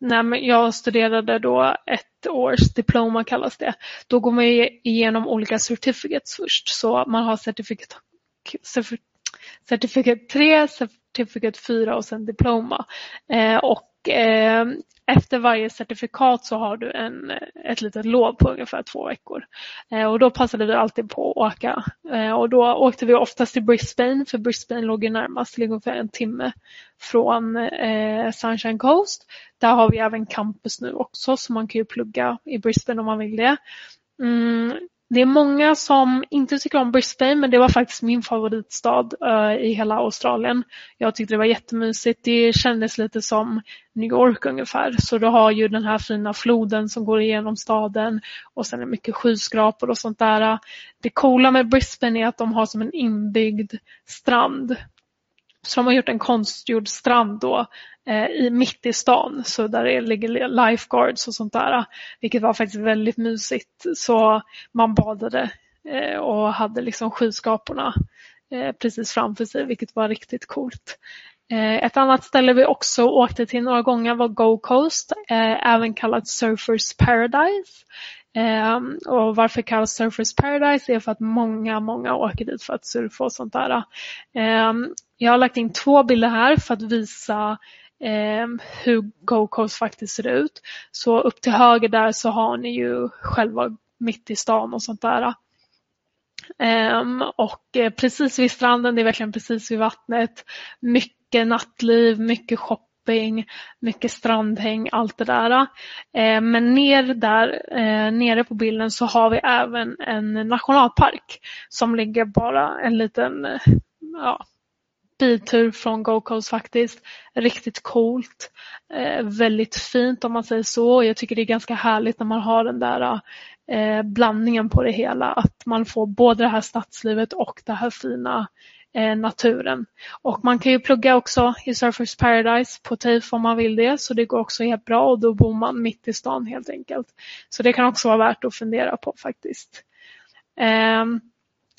när jag studerade då ett års diploma kallas det. Då går man igenom olika certificates först. Så man har certifikat, certifikat 3, certificate 4 och sen diploma. Eh, och eh, efter varje certifikat så har du en, ett litet lov på ungefär två veckor. Eh, och då passade vi alltid på att åka. Eh, och då åkte vi oftast till Brisbane, för Brisbane låg ju närmast, det ungefär en timme från eh, Sunshine Coast. Där har vi även campus nu också, så man kan ju plugga i Brisbane om man vill det. Mm, det är många som inte tycker om Brisbane men det var faktiskt min favoritstad uh, i hela Australien. Jag tyckte det var jättemysigt. Det kändes lite som New York ungefär. Så du har ju den här fina floden som går igenom staden och sen är det mycket skyskrapor och sånt där. Det coola med Brisbane är att de har som en inbyggd strand så de har gjort en konstgjord strand då Eh, i, mitt i stan, så där det ligger lifeguards och sånt där, vilket var faktiskt väldigt mysigt. Så man badade eh, och hade liksom skyskaporna eh, precis framför sig, vilket var riktigt coolt. Eh, ett annat ställe vi också åkte till några gånger var Go Coast, eh, även kallat Surfers Paradise. Och varför kallas Surfers Paradise är för att många, många åker dit för att surfa och sånt där. Jag har lagt in två bilder här för att visa Ehm, hur Go Coast faktiskt ser ut. Så upp till höger där så har ni ju själva mitt i stan och sånt där. Ehm, och eh, precis vid stranden, det är verkligen precis vid vattnet. Mycket nattliv, mycket shopping shopping, mycket strandhäng, allt det där. Eh, men ner där, eh, nere på bilden så har vi även en nationalpark som ligger bara en liten ja, biltur från Go Coast faktiskt. Riktigt coolt. Eh, väldigt fint om man säger så. Jag tycker det är ganska härligt när man har den där eh, blandningen på det hela. Att man får både det här stadslivet och det här fina eh, naturen. Och man kan ju plugga också i Surfers Paradise på TAFE om man vill det, så det går också helt bra och då bor man mitt i stan helt enkelt. Så det kan också vara värt att fundera på faktiskt. Ehm,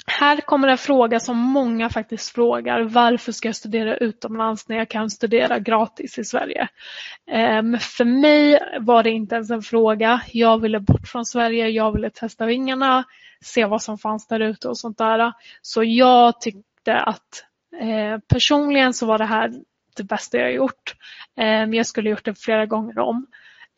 här kommer en fråga som många faktiskt frågar. Varför ska jag studera utomlands när jag kan studera gratis i Sverige? Ehm, för mig var det inte ens en fråga. Jag ville bort från Sverige. Jag ville testa vingarna, se vad som fanns där ute och sånt där. Så jag tyckte att eh, personligen så var det här det bästa jag gjort. Ehm, jag skulle gjort det flera gånger om.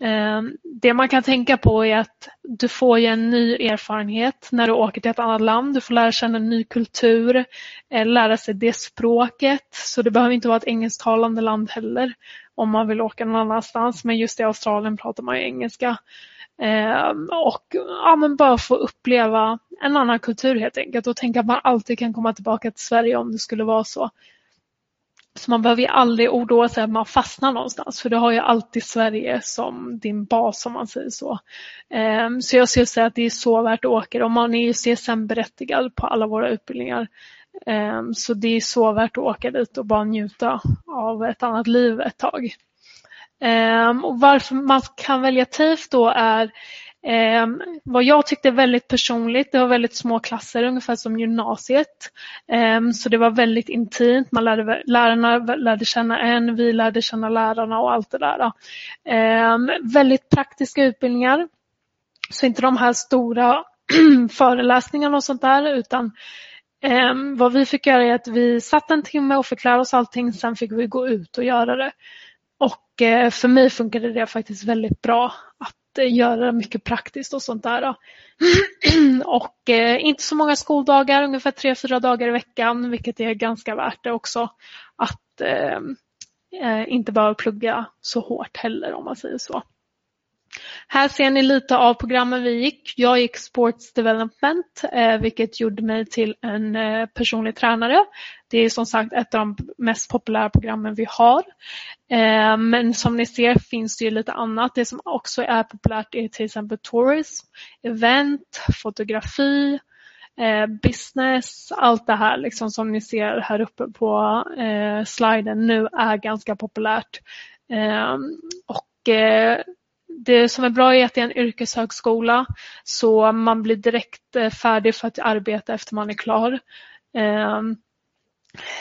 Ehm, det man kan tänka på är att du får en ny erfarenhet när du åker till ett annat land. Du får lära känna en ny kultur, eh, lära sig det språket. Så det behöver inte vara ett engelsktalande land heller om man vill åka någon annanstans. Men just i Australien pratar man ju engelska. Ehm, och ja, men bara få uppleva en annan kultur helt enkelt och tänka att man alltid kan komma tillbaka till Sverige om det skulle vara så. Så man behöver ju aldrig oroa sig att man fastnar någonstans för du har ju alltid Sverige som din bas om man säger så. Ehm, så jag skulle säga att det är så värt att åka och man är ju CSN-berättigad på alla våra utbildningar. Ehm, så det är så värt att åka dit och bara njuta av ett annat liv ett tag. Ehm, och varför man kan välja TAFE då är Eh, vad jag tyckte väldigt personligt. Det var väldigt små klasser, ungefär som gymnasiet. Eh, så det var väldigt intimt. Man lärde, lärarna lärde känna en, vi lärde känna lärarna och allt det där. Ehm, väldigt praktiska utbildningar. Så inte de här stora föreläsningarna och sånt där utan Eh, vad vi fick göra är att vi satt en timme och fick lära oss allting, sen fick vi gå ut och göra det. Och eh, för mig funkade det faktiskt väldigt bra att Eh, göra mycket praktiskt och sånt där. och eh, inte så många skoldagar, ungefär tre, fyra dagar i veckan, vilket är ganska värt det också. Att eh, eh, inte behöva plugga så hårt heller om man säger så. Här ser ni lite av programmen vi gick. Jag gick Sports Development, eh, vilket gjorde mig till en eh, personlig tränare. Det är som sagt ett av de mest populära programmen vi har. Eh, men som ni ser finns det ju lite annat. Det som också är populärt är till exempel tourism, event, fotografi, business, allt det här liksom som ni ser här uppe på sliden nu är ganska populärt. Och det som är bra är att det är en yrkeshögskola så man blir direkt eh, färdig för att arbeta efter man är klar. Ehm,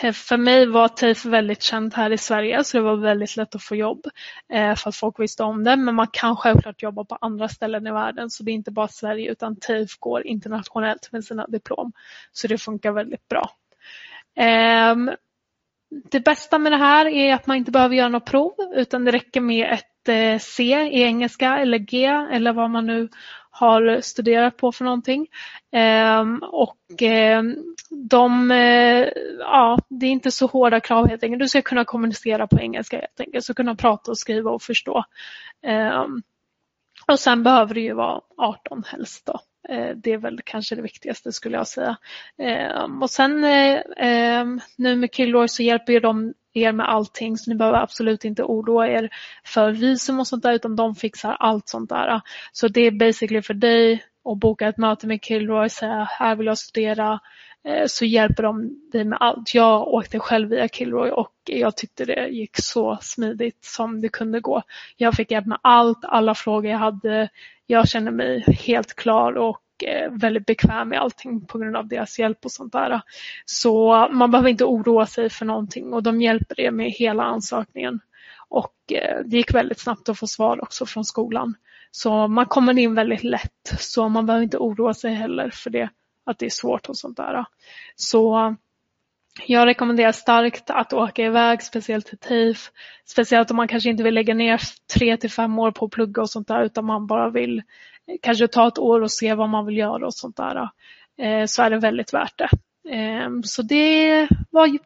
eh, för mig var TAFE väldigt känt här i Sverige så det var väldigt lätt att få jobb eh, för att folk visste om det. Men man kan självklart jobba på andra ställen i världen så det är inte bara Sverige utan TAFE går internationellt med sina diplom. Så det funkar väldigt bra. Ehm, det bästa med det här är att man inte behöver göra något prov utan det räcker med ett Eh, C i engelska eller G eller vad man nu har studerat på för någonting. Ehm, och ehm, de, eh, ja, det är inte så hårda krav helt enkelt. Du ska kunna kommunicera på engelska helt enkelt, så kunna prata och skriva och förstå. Ehm, och sen behöver det ju vara 18 helst då. Eh, det är väl kanske det viktigaste skulle jag säga. Ehm, och sen eh, ehm, nu med Kilroy så hjälper ju de er med allting så ni behöver absolut inte oroa er för visum och sånt där utan de fixar allt sånt där. Så det är basically för dig att boka ett möte med Kilroy och säga här vill jag studera Eh, så hjälper de dig med allt. Jag åkte själv via Kilroy och jag tyckte det gick så smidigt som det kunde gå. Jag fick hjälp med allt, alla frågor jag hade. Jag kände mig helt klar och eh, väldigt bekväm med allting på grund av deras hjälp och sånt där. Så man behöver inte oroa sig för någonting och de hjälper er med hela ansökningen. Och eh, det gick väldigt snabbt att få svar också från skolan. Så man kommer in väldigt lätt så man behöver inte oroa sig heller för det, att det är svårt och sånt där. Så jag rekommenderar starkt att åka iväg, speciellt till TIF. Speciellt om man kanske inte vill lägga ner tre till fem år på att plugga och sånt där utan man bara vill eh, kanske ta ett år och se vad man vill göra och sånt där. Eh, så är det väldigt värt det. Ehm, så det var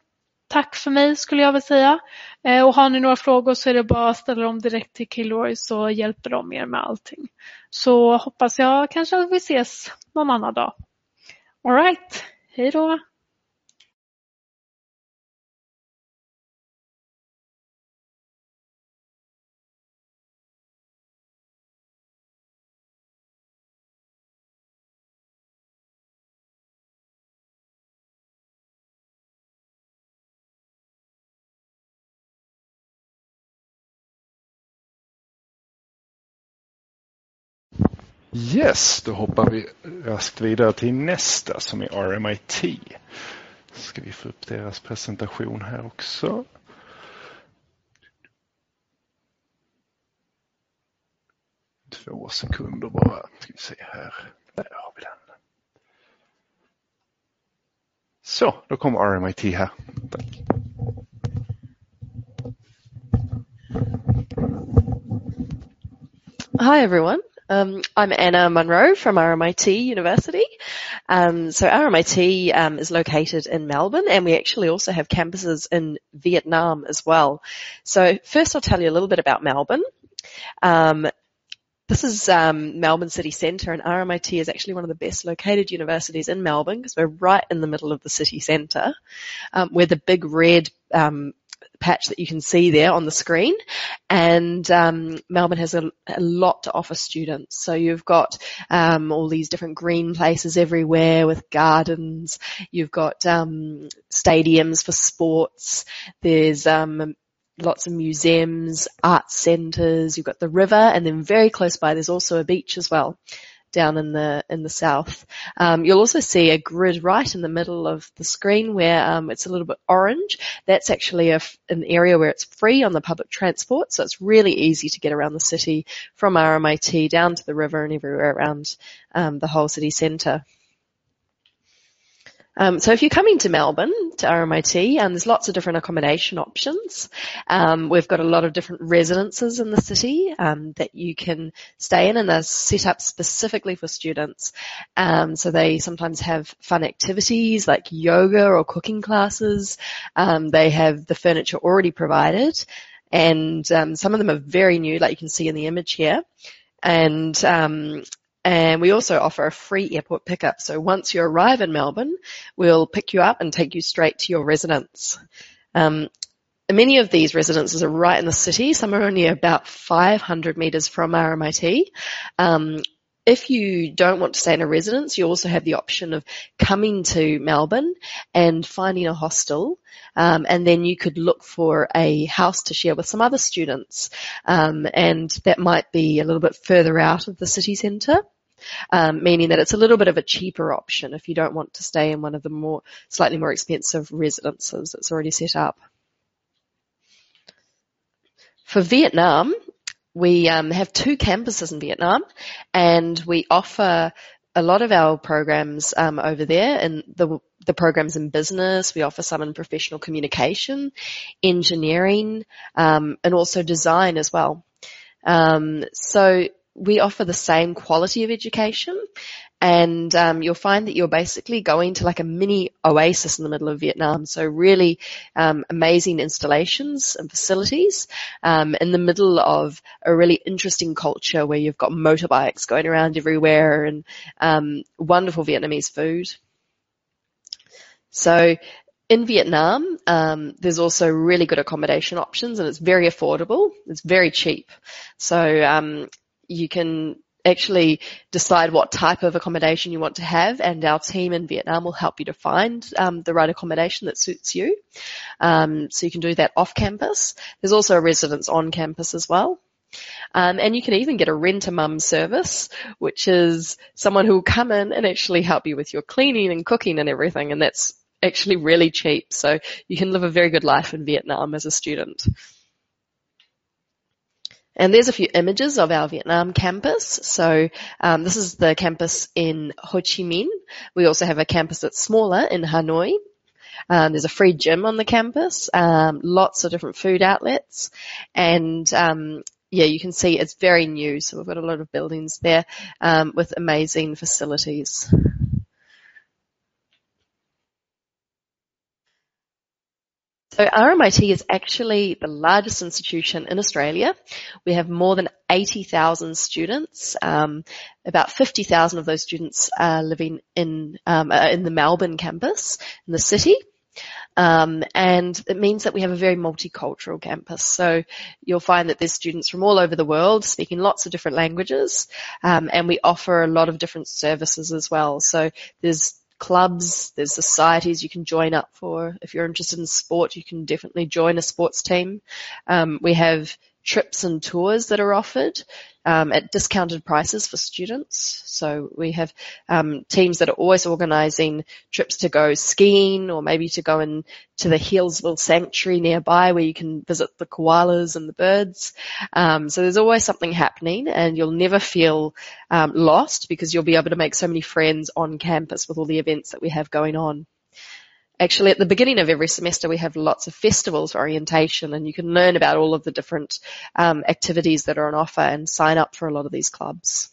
tack för mig skulle jag vilja säga. Eh, och har ni några frågor så är det bara att ställa dem direkt till Kilroy så hjälper de er med allting. Så hoppas jag kanske att vi ses någon annan dag. Alright, hej då! Yes, då hoppar vi raskt vidare till nästa som är RMIT. Ska vi få upp deras presentation här också. Två sekunder bara. Ska vi se här. Där har vi den. Så, då kommer RMIT här. Tack. Hi everyone. Um, I'm Anna Munro from RMIT University. Um, so RMIT um, is located in Melbourne and we actually also have campuses in Vietnam as well. So first I'll tell you a little bit about Melbourne. Um, this is um, Melbourne City Centre and RMIT is actually one of the best located universities in Melbourne because we're right in the middle of the city centre. Um, the big red um, patch that you can see there on the screen. And um, Melbourne has a, a, lot to offer students. So you've got um, all these different green places everywhere with gardens. You've got um, stadiums for sports. There's um, lots of museums, art centres. You've got the river, and then very close by there's also a beach as well down in the in the south. Um, you'll also see a grid right in the middle of the screen where um, it's a little bit orange. That's actually a, an area where it's free on the public transport, so it's really easy to get around the city from RMIT down to the river and everywhere around um, the whole city centre. Um, so if you're coming to Melbourne, to RMIT, um, there's lots of different accommodation options. Um, we've got a lot of different residences in the city um, that you can stay in and they're set up specifically for students. Um, so they sometimes have fun activities like yoga or cooking classes. Um, they have the furniture already provided and some of them are very new like you can see in the image here. And and we also offer a free airport pickup. So once you arrive in Melbourne, we'll pick you up and take you straight to your residence. Um, many of these residences are right in the city. Some are only about 500 metres from RMIT. Um, if you don't want to stay in a residence, you also have the option of coming to Melbourne and finding a hostel, um, and then you could look for a house to share with some other students, um, and that might be a little bit further out of the city centre um, meaning that it's a little bit of a cheaper option if you don't want to stay in one of the more slightly more expensive residences that's already set up. For Vietnam, we um, have two campuses in Vietnam, and we offer a lot of our programs um, over there, and the the programs in business. We offer some in professional communication, engineering, um, and also design as well. Um, so we offer the same quality of education and um, you'll find that you're basically going to like a mini oasis in the middle of Vietnam. So really um, amazing installations and facilities um, in the middle of a really interesting culture where you've got motorbikes going around everywhere and um, wonderful Vietnamese food. So in Vietnam, um, there's also really good accommodation options and it's very affordable. It's very cheap. So um, you can actually decide what type of accommodation you want to have and our team in Vietnam will help you to find um, the right accommodation that suits you. Um, so you can do that off campus. There's also a residence on campus as well. Um, and you can even get a rent-a-mum service, which is someone who will come in and actually help you with your cleaning and cooking and everything. And that's actually really cheap. So you can live a very good life in Vietnam as a student. And there's a few images of our Vietnam campus. So um, this is the campus in Ho Chi Minh. We also have a campus that's smaller in Hanoi. Um, there's a free gym on the campus, um, lots of different food outlets, and um, yeah, you can see it's very new. So we've got a lot of buildings there um, with amazing facilities. So RMIT is actually the largest institution in Australia. We have more than 80,000 students. Um, about 50,000 of those students are living in um, in the Melbourne campus in the city. Um, and it means that we have a very multicultural campus. So you'll find that there's students from all over the world speaking lots of different languages, um, and we offer a lot of different services as well. So there's clubs, there's societies you can join up for. If you're interested in sport, you can definitely join a sports team. Um, we have trips and tours that are offered um, at discounted prices for students. So we have um, teams that are always organising trips to go skiing or maybe to go in to the Healesville Sanctuary nearby where you can visit the koalas and the birds. Um, so there's always something happening and you'll never feel um, lost because you'll be able to make so many friends on campus with all the events that we have going on. Actually, at the beginning of every semester, we have lots of festivals for orientation, and you can learn about all of the different um, activities that are on offer and sign up for a lot of these clubs.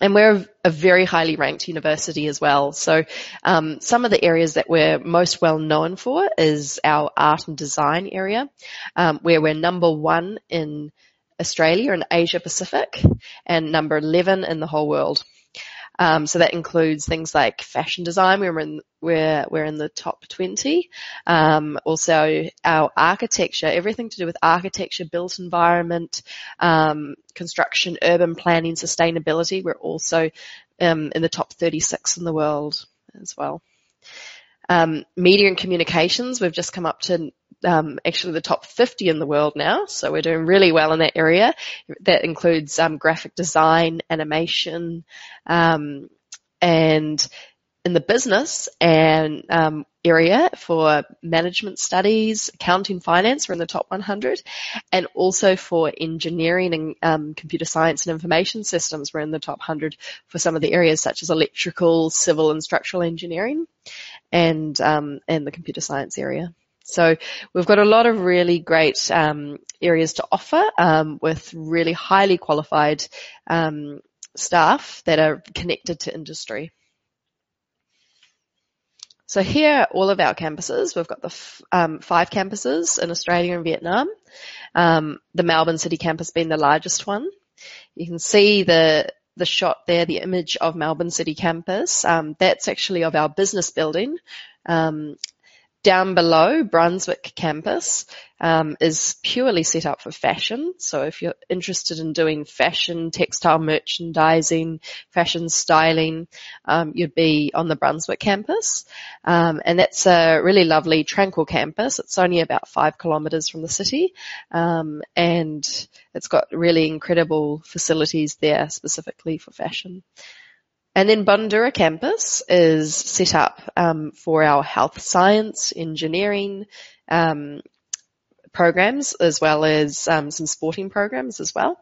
And we're a very highly ranked university as well. So um, some of the areas that we're most well known for is our art and design area, um, where we're number one in Australia and Asia Pacific, and number 11 in the whole world. Um, so that includes things like fashion design. We're in we're we're in the top 20. Um, also, our architecture, everything to do with architecture, built environment, um, construction, urban planning, sustainability. We're also um, in the top 36 in the world as well. Um, media and communications, we've just come up to um, actually the top 50 in the world now, so we're doing really well in that area. That includes um, graphic design, animation, um, and in the business and um, area for management studies, accounting, finance, we're in the top 100, and also for engineering and um, computer science and information systems, we're in the top 100 for some of the areas such as electrical, civil, and structural engineering, and um, and the computer science area. So we've got a lot of really great um, areas to offer um, with really highly qualified um, staff that are connected to industry. So here are all of our campuses. We've got the f- um, five campuses in Australia and Vietnam. Um, the Melbourne City campus being the largest one. You can see the the shot there, the image of Melbourne City campus. Um, that's actually of our business building. Um, down below, Brunswick campus um, is purely set up for fashion. So if you're interested in doing fashion, textile merchandising, fashion styling, um, you'd be on the Brunswick campus. Um, and that's a really lovely, tranquil campus. It's only about five kilometres from the city. Um, and it's got really incredible facilities there specifically for fashion. And then Bundoora campus is set up um, for our health science, engineering um, programs, as well as um, some sporting programs as well.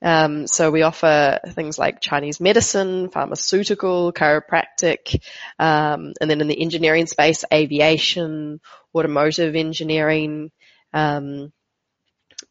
Um, so we offer things like Chinese medicine, pharmaceutical, chiropractic, um, and then in the engineering space, aviation, automotive engineering, um,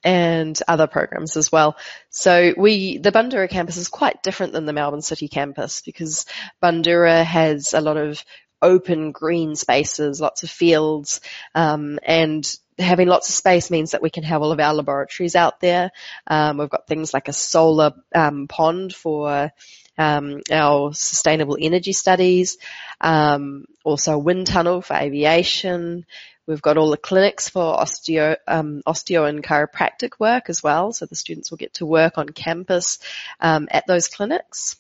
and other programs as well. So we, the Bundoora campus is quite different than the Melbourne City campus because Bundoora has a lot of open green spaces, lots of fields, um, and having lots of space means that we can have all of our laboratories out there. Um, we've got things like a solar um, pond for um, our sustainable energy studies, um, also a wind tunnel for aviation. We've got all the clinics for osteo, um, osteo and chiropractic work as well, so the students will get to work on campus um, at those clinics.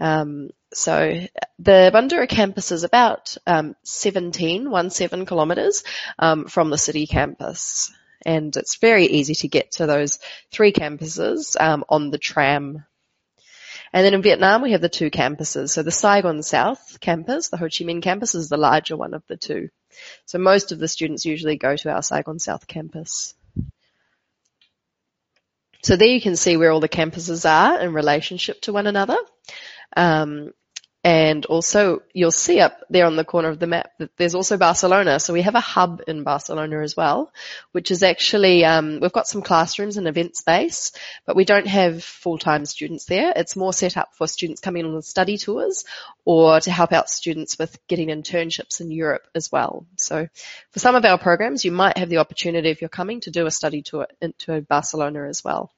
Um, so the Bundoora campus is about um, 17, one seven kilometres um, from the city campus, and it's very easy to get to those three campuses um, on the tram. And then in Vietnam we have the two campuses. So the Saigon South campus, the Ho Chi Minh campus, is the larger one of the two. So most of the students usually go to our Saigon South campus. So there you can see where all the campuses are in relationship to one another. Um, and also you'll see up there on the corner of the map that there's also Barcelona. So we have a hub in Barcelona as well, which is actually, um, we've got some classrooms and event space, but we don't have full-time students there. It's more set up for students coming on study tours or to help out students with getting internships in Europe as well. So for some of our programs, you might have the opportunity if you're coming to do a study tour into Barcelona as well.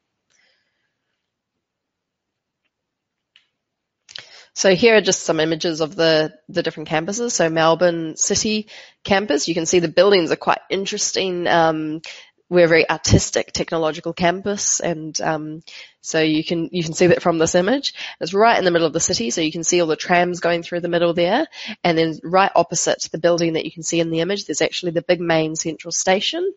So here are just some images of the, the different campuses. So Melbourne City campus, you can see the buildings are quite interesting. Um, we're a very artistic technological campus and um, so you can you can see that from this image. It's right in the middle of the city, so you can see all the trams going through the middle there. And then right opposite the building that you can see in the image, there's actually the big main central station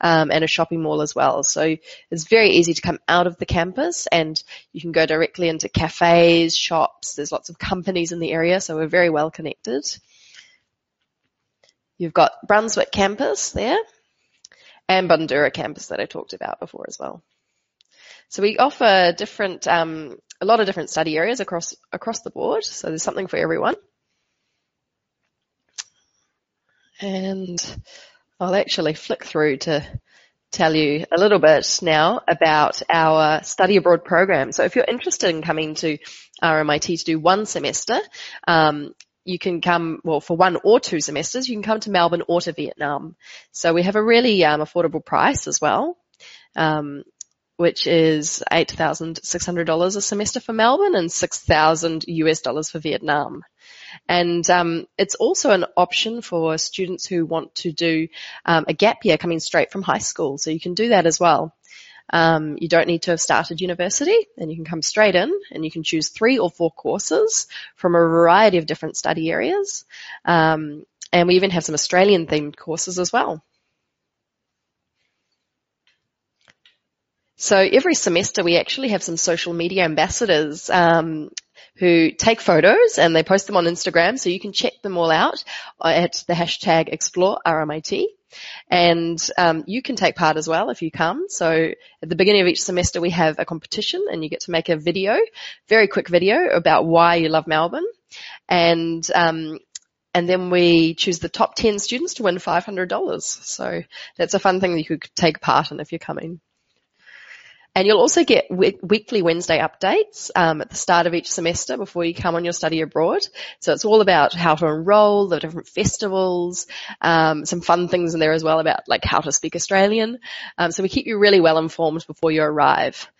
um, and a shopping mall as well. So it's very easy to come out of the campus and you can go directly into cafes, shops. There's lots of companies in the area, so we're very well connected. You've got Brunswick campus there and Bundoora campus that I talked about before as well. So we offer different, um, a lot of different study areas across across the board. So there's something for everyone. And I'll actually flick through to tell you a little bit now about our study abroad program. So if you're interested in coming to RMIT to do one semester, um, you can come, well, for one or two semesters, you can come to Melbourne or to Vietnam. So we have a really um, affordable price as well, um, which is $8,600 a semester for Melbourne and 6,000 US dollars for Vietnam. And um, it's also an option for students who want to do um, a gap year coming straight from high school. So you can do that as well. Um, you don't need to have started university and you can come straight in and you can choose three or four courses from a variety of different study areas. Um, and we even have some Australian themed courses as well. So every semester we actually have some social media ambassadors um, who take photos and they post them on Instagram, so you can check them all out at the hashtag Explore RMIT. And um, you can take part as well if you come. So at the beginning of each semester we have a competition and you get to make a video, very quick video about why you love Melbourne. And um, and then we choose the top 10 students to win $500. So that's a fun thing that you could take part in if you're coming. And you'll also get weekly Wednesday updates um, at the start of each semester before you come on your study abroad. So it's all about how to enroll, the different festivals, um, some fun things in there as well about like how to speak Australian. Um, so we keep you really well informed before you arrive.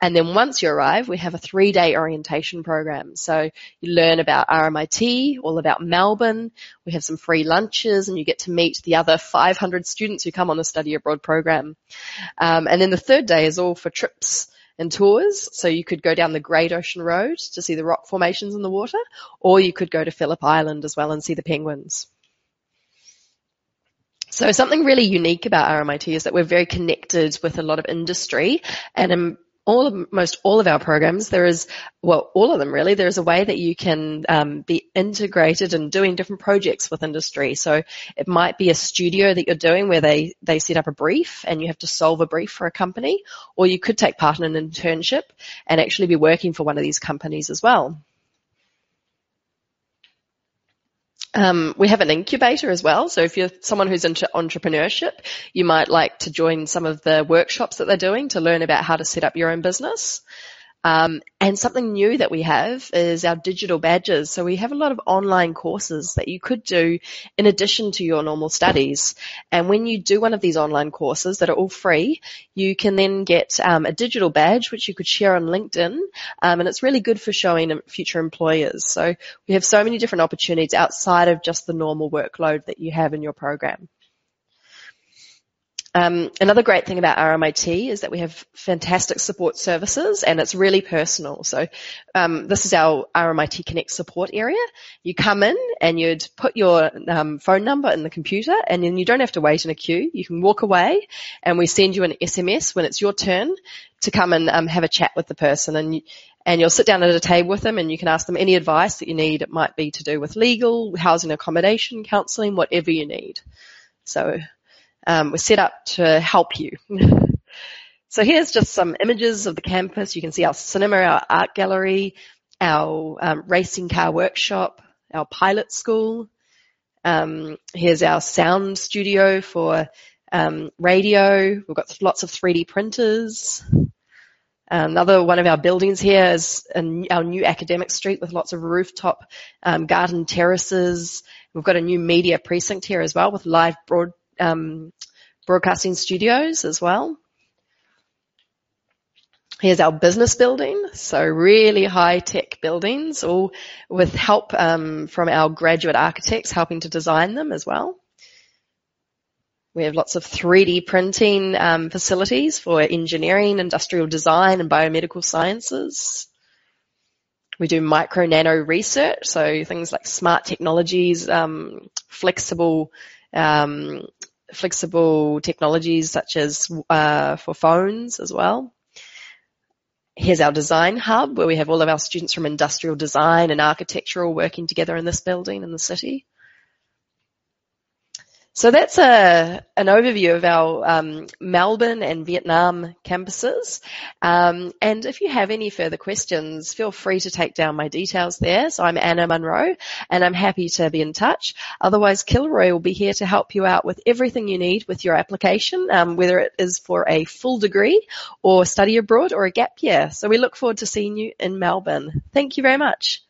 And then once you arrive, we have a three day orientation program. So you learn about RMIT, all about Melbourne. We have some free lunches and you get to meet the other 500 students who come on the study abroad program. Um, and then the third day is all for trips and tours. So you could go down the Great Ocean Road to see the rock formations in the water, or you could go to Phillip Island as well and see the penguins. So something really unique about RMIT is that we're very connected with a lot of industry and all most all of our programs, there is, well, all of them really, there is a way that you can um, be integrated in doing different projects with industry. So it might be a studio that you're doing where they, they set up a brief and you have to solve a brief for a company, or you could take part in an internship and actually be working for one of these companies as well. Um, we have an incubator as well. So if you're someone who's into entrepreneurship, you might like to join some of the workshops that they're doing to learn about how to set up your own business. Um, and something new that we have is our digital badges. So we have a lot of online courses that you could do in addition to your normal studies. And when you do one of these online courses that are all free, you can then get um, a digital badge which you could share on LinkedIn. Um, and it's really good for showing future employers. So we have so many different opportunities outside of just the normal workload that you have in your program. Um, another great thing about RMIT is that we have fantastic support services and it's really personal. So um, this is our RMIT Connect support area. You come in and you'd put your um, phone number in the computer and then you don't have to wait in a queue. You can walk away and we send you an SMS when it's your turn to come and um, have a chat with the person and you, and you'll sit down at a table with them and you can ask them any advice that you need. It might be to do with legal, housing accommodation, counselling, whatever you need. So um, we're set up to help you. so here's just some images of the campus. You can see our cinema, our art gallery, our um, racing car workshop, our pilot school. Um, here's our sound studio for um, radio. We've got lots of 3D printers. Another one of our buildings here is our new academic street with lots of rooftop um, garden terraces. We've got a new media precinct here as well with live broad, um, broadcasting studios as well. Here's our business building, so really high tech buildings, all with help um, from our graduate architects helping to design them as well. We have lots of 3D printing um, facilities for engineering, industrial design, and biomedical sciences. We do micro nano research, so things like smart technologies, um, flexible um, flexible technologies such as uh, for phones as well. Here's our design hub where we have all of our students from industrial design and architectural working together in this building in the city. So that's a, an overview of our um, Melbourne and Vietnam campuses. Um, and if you have any further questions, feel free to take down my details there. So I'm Anna Munro and I'm happy to be in touch. Otherwise, Kilroy will be here to help you out with everything you need with your application, um, whether it is for a full degree or study abroad or a gap year. So we look forward to seeing you in Melbourne. Thank you very much.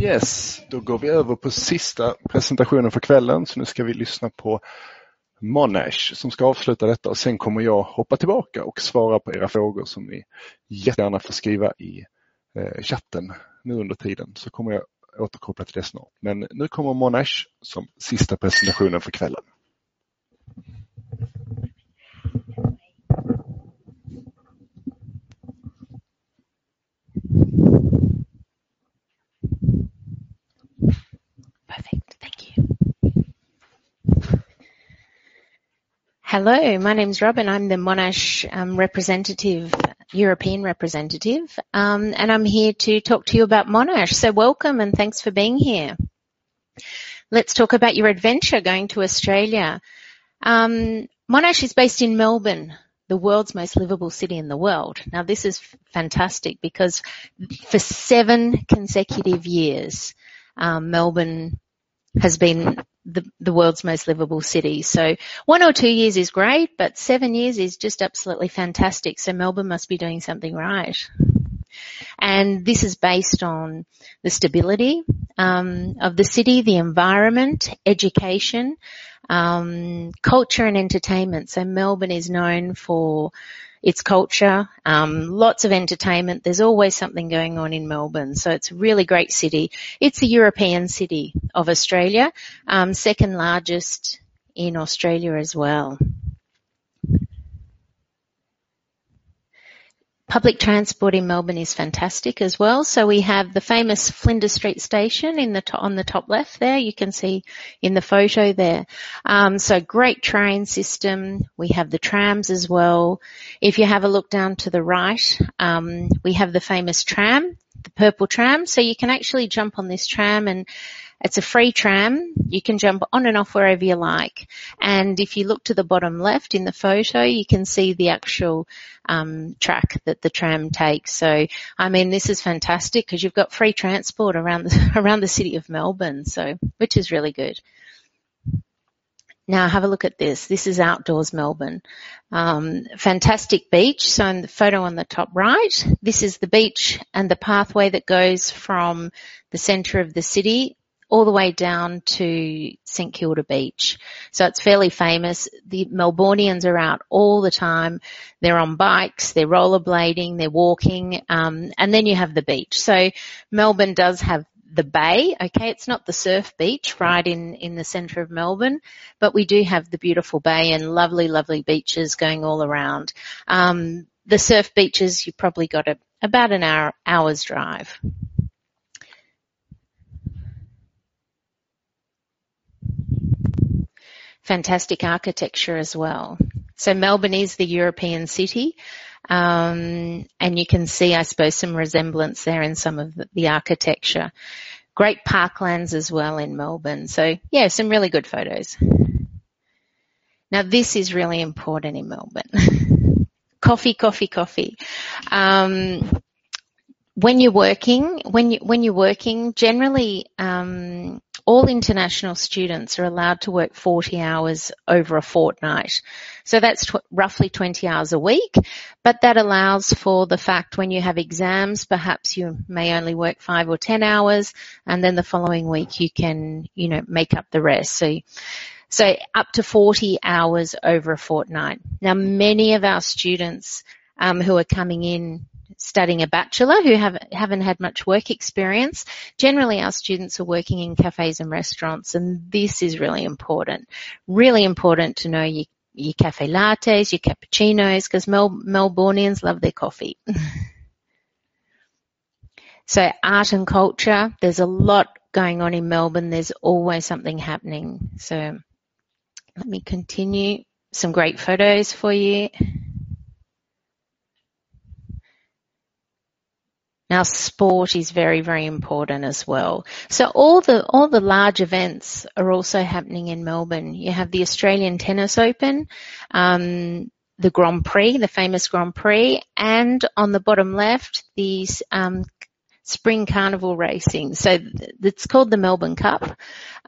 Yes, då går vi över på sista presentationen för kvällen. Så nu ska vi lyssna på Monash som ska avsluta detta och sen kommer jag hoppa tillbaka och svara på era frågor som ni jättegärna får skriva i eh, chatten nu under tiden så kommer jag återkoppla till det snart. Men nu kommer Monash som sista presentationen för kvällen. Perfect. Thank you. Hello, my name is Robin. I'm the Monash um, representative, European representative, um, and I'm here to talk to you about Monash. So welcome and thanks for being here. Let's talk about your adventure going to Australia. Um, Monash is based in Melbourne, the world's most livable city in the world. Now this is fantastic because for seven consecutive years, um, Melbourne has been the, the world's most livable city. So one or two years is great, but seven years is just absolutely fantastic. So Melbourne must be doing something right. And this is based on the stability um, of the city, the environment, education, um, culture and entertainment. So Melbourne is known for its culture, um, lots of entertainment. There's always something going on in Melbourne, so it's a really great city. It's the European city of Australia, um, second largest in Australia as well. Public transport in Melbourne is fantastic as well. So we have the famous Flinders Street station in the to- on the top left there. You can see in the photo there. Um, so great train system. We have the trams as well. If you have a look down to the right, um, we have the famous tram, the purple tram. So you can actually jump on this tram and it's a free tram. You can jump on and off wherever you like. And if you look to the bottom left in the photo, you can see the actual um, track that the tram takes. So, I mean, this is fantastic because you've got free transport around the, around the city of Melbourne. So, which is really good. Now have a look at this. This is outdoors Melbourne. Um, fantastic beach. So in the photo on the top right, this is the beach and the pathway that goes from the centre of the city all the way down to St Kilda Beach. So it's fairly famous. The Melbournians are out all the time. They're on bikes, they're rollerblading, they're walking, um, and then you have the beach. So Melbourne does have the bay. Okay, it's not the surf beach right in, in the centre of Melbourne, but we do have the beautiful bay and lovely, lovely beaches going all around. Um, the surf beaches, you probably got a, about an hour, hour's drive. Fantastic architecture as well. So Melbourne is the European city. Um, and you can see, I suppose, some resemblance there in some of the, architecture. Great parklands as well in Melbourne. So yeah, some really good photos. Now this is really important in Melbourne. coffee, coffee, coffee. Um, when you're working, when you when you're working, generally um, all international students are allowed to work 40 hours over a fortnight. So that's tw- roughly 20 hours a week, but that allows for the fact when you have exams, perhaps you may only work five or 10 hours and then the following week you can, you know, make up the rest. So so up to 40 hours over a fortnight. Now many of our students um, who are coming in studying a bachelor who have, haven't had much work experience. Generally our students are working in cafes and restaurants and this is really important. Really important to know your, your cafe lattes, your cappuccinos because Mel, Melbournians love their coffee. so art and culture, there's a lot going on in Melbourne. There's always something happening. So let me continue. Some great photos for you. Now sport is very, very important as well. So all the, all the large events are also happening in Melbourne. You have the Australian Tennis Open, um, the Grand Prix, the famous Grand Prix, and on the bottom left, the um, spring carnival racing. So it's called the Melbourne Cup.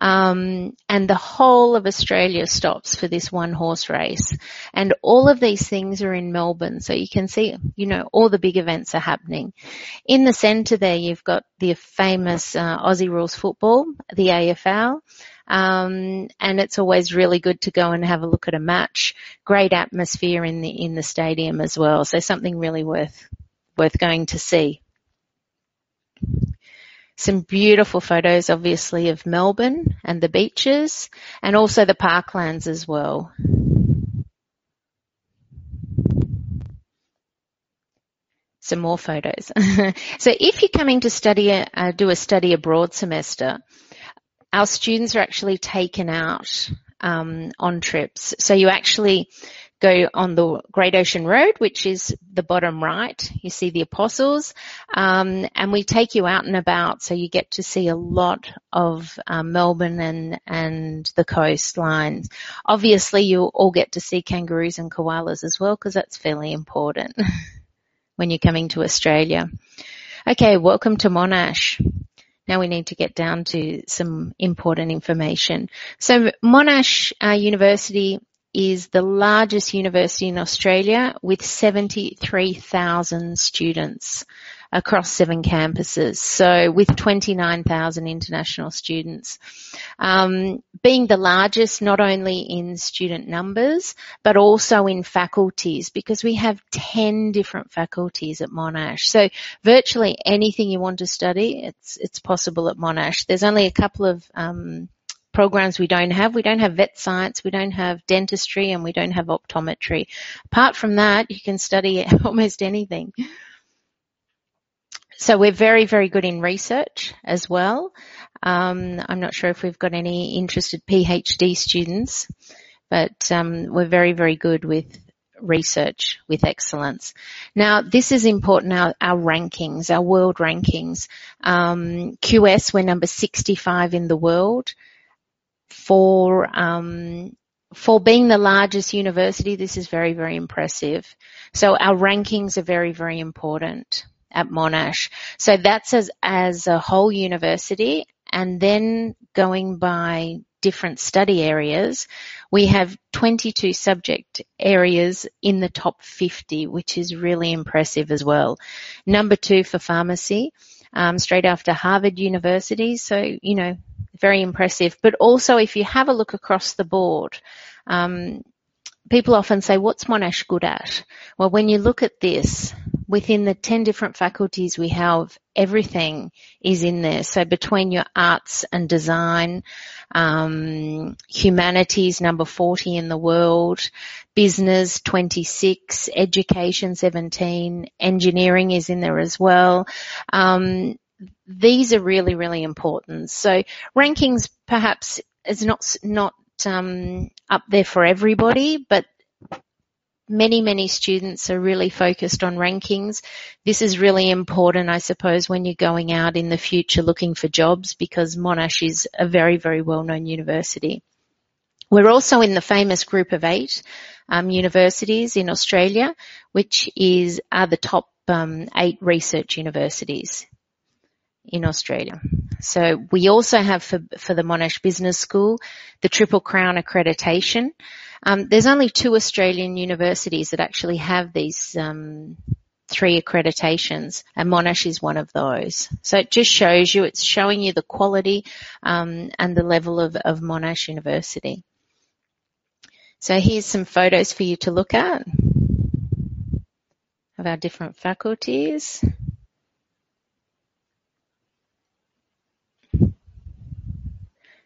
Um, and the whole of Australia stops for this one horse race. And all of these things are in Melbourne. So you can see, you know, all the big events are happening. In the centre there, you've got the famous uh, Aussie rules football, the AFL. Um, and it's always really good to go and have a look at a match. Great atmosphere in the in the stadium as well. So something really worth worth going to see. Some beautiful photos obviously of Melbourne and the beaches and also the parklands as well. Some more photos. so if you're coming to study, uh, do a study abroad semester, our students are actually taken out um, on trips. So you actually go on the Great Ocean Road, which is the bottom right. You see the apostles, um, and we take you out and about, so you get to see a lot of um, Melbourne and and the coastlines. Obviously, you all get to see kangaroos and koalas as well, because that's fairly important when you're coming to Australia. Okay, welcome to Monash. Now we need to get down to some important information. So Monash uh, University is the largest university in Australia with 73,000 students across seven campuses. So with 29,000 international students. Um, being the largest not only in student numbers, but also in faculties because we have 10 different faculties at Monash. So virtually anything you want to study, it's, it's possible at Monash. There's only a couple of, um, programs we don't have. We don't have vet science, we don't have dentistry, and we don't have optometry. Apart from that, you can study almost anything. So we're very, very good in research as well. Um, I'm not sure if we've got any interested PhD students, but um, we're very, very good with research with excellence. Now, this is important, our, our rankings, our world rankings. Um, QS, we're number 65 in the world. For, um, for being the largest university, this is very, very impressive. So our rankings are very, very important at Monash. So that's as, as a whole university and then going by different study areas, we have 22 subject areas in the top 50, which is really impressive as well. Number two for pharmacy, um, straight after Harvard University. So, you know, very impressive. But also if you have a look across the board, um, people often say, what's Monash good at? Well, when you look at this, within the 10 different faculties we have, everything is in there. So between your arts and design, um, humanities number 40 in the world, business 26, education 17, engineering is in there as well. Um, these are really, really important. So rankings perhaps is not, not um, up there for everybody, but many, many students are really focused on rankings. This is really important, I suppose, when you're going out in the future looking for jobs because Monash is a very, very well-known university. We're also in the famous group of eight um, universities in Australia, which is are the top um, eight research universities in Australia. So we also have for, for the Monash Business School the Triple Crown accreditation. Um, there's only two Australian universities that actually have these um, three accreditations, and Monash is one of those. So it just shows you, it's showing you the quality um, and the level of, of Monash University. So here's some photos for you to look at of our different faculties.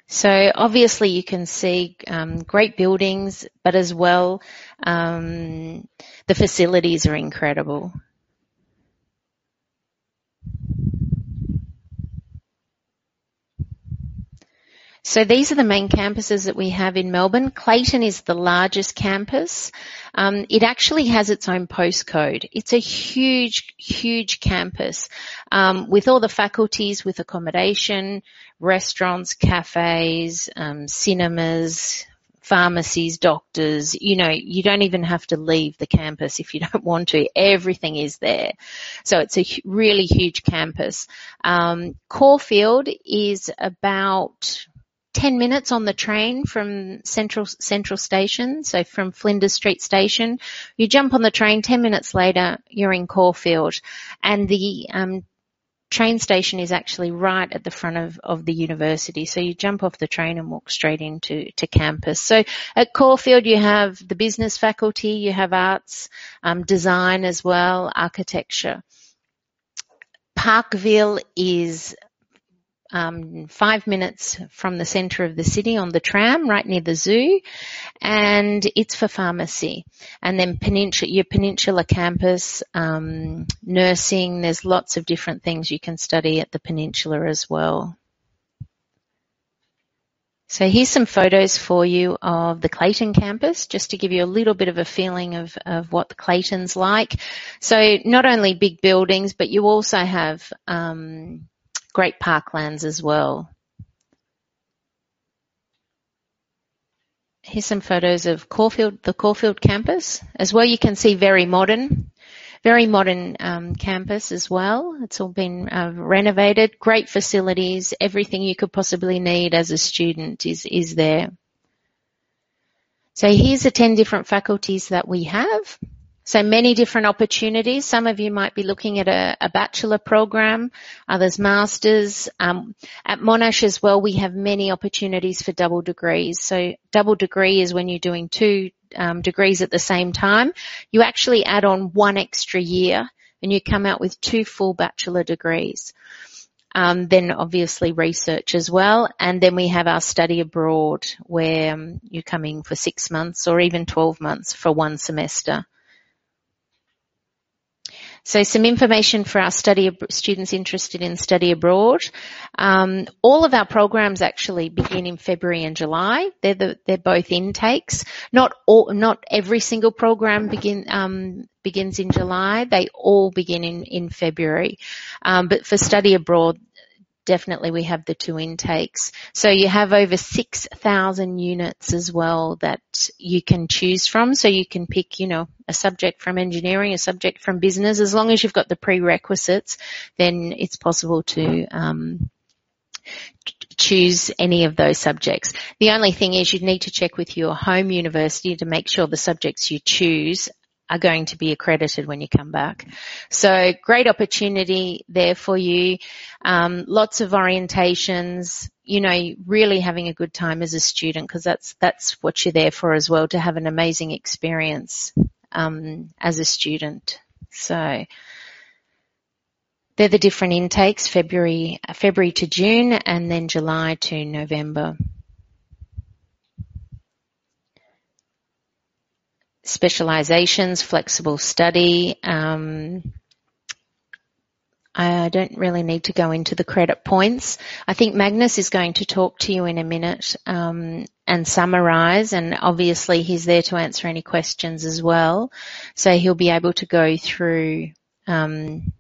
So obviously you can see um, great buildings, but as well um, the facilities are incredible. So these are the main campuses that we have in Melbourne. Clayton is the largest campus. Um, it actually has its own postcode. It's a huge, huge campus um, with all the faculties, with accommodation, restaurants, cafes, um, cinemas, pharmacies, doctors, you know, you don't even have to leave the campus if you don't want to. Everything is there. So it's a really huge campus. Um, Caulfield is about 10 minutes on the train from Central, Central Station, so from Flinders Street Station. You jump on the train, 10 minutes later, you're in Caulfield. And the um, train station is actually right at the front of, of the university. So you jump off the train and walk straight into to campus. So at Caulfield you have the business faculty, you have arts, um, design as well, architecture. Parkville is um, five minutes from the centre of the city on the tram, right near the zoo, and it's for pharmacy. And then Peninsula, your Peninsula campus, um, nursing. There's lots of different things you can study at the Peninsula as well. So here's some photos for you of the Clayton campus, just to give you a little bit of a feeling of, of what the Clayton's like. So not only big buildings, but you also have um, great parklands as well. Here's some photos of Caulfield, the Caulfield campus. As well, you can see very modern, very modern um, campus as well. It's all been uh, renovated, great facilities, everything you could possibly need as a student is, is there. So here's the 10 different faculties that we have. So many different opportunities. Some of you might be looking at a, a bachelor program, others masters. Um, at Monash as well, we have many opportunities for double degrees. So double degree is when you're doing two um, degrees at the same time. You actually add on one extra year and you come out with two full bachelor degrees. Um, then obviously research as well. And then we have our study abroad where um, you're coming for six months or even 12 months for one semester. So some information for our study students interested in study abroad. Um, all of our programs actually begin in February and July. They're the, they're both intakes. Not all, not every single program begin um, begins in July. They all begin in in February. Um, but for study abroad, definitely we have the two intakes. So you have over 6,000 units as well that you can choose from. So you can pick, you know, a subject from engineering, a subject from business. As long as you've got the prerequisites, then it's possible to, um, choose any of those subjects. The only thing is you'd need to check with your home university to make sure the subjects you choose are going to be accredited when you come back. So great opportunity there for you. Um, lots of orientations, you know, really having a good time as a student because that's, that's what you're there for as well, to have an amazing experience, um, as a student. So they're the different intakes, February, February to June and then July to November. Specializations, flexible study. Um, I don't really need to go into the credit points. I think Magnus is going to talk to you in a minute um, and summarize, and obviously he's there to answer any questions as well. So he'll be able to go through um,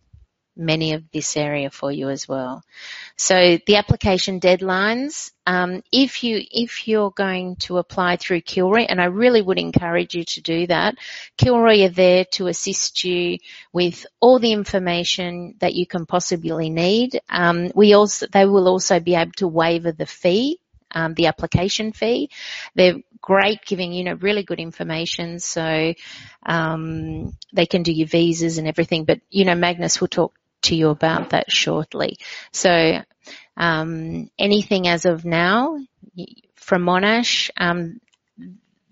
many of this area for you as well. So the application deadlines, um, if you if you're going to apply through Kilroy, and I really would encourage you to do that, Kilroy are there to assist you with all the information that you can possibly need. Um, we also they will also be able to waiver the fee um, the application fee. They're great giving, you know, really good information. So, um, they can do your visas and everything, but, you know, Magnus will talk to you about that shortly. So um, anything as of now from Monash, um,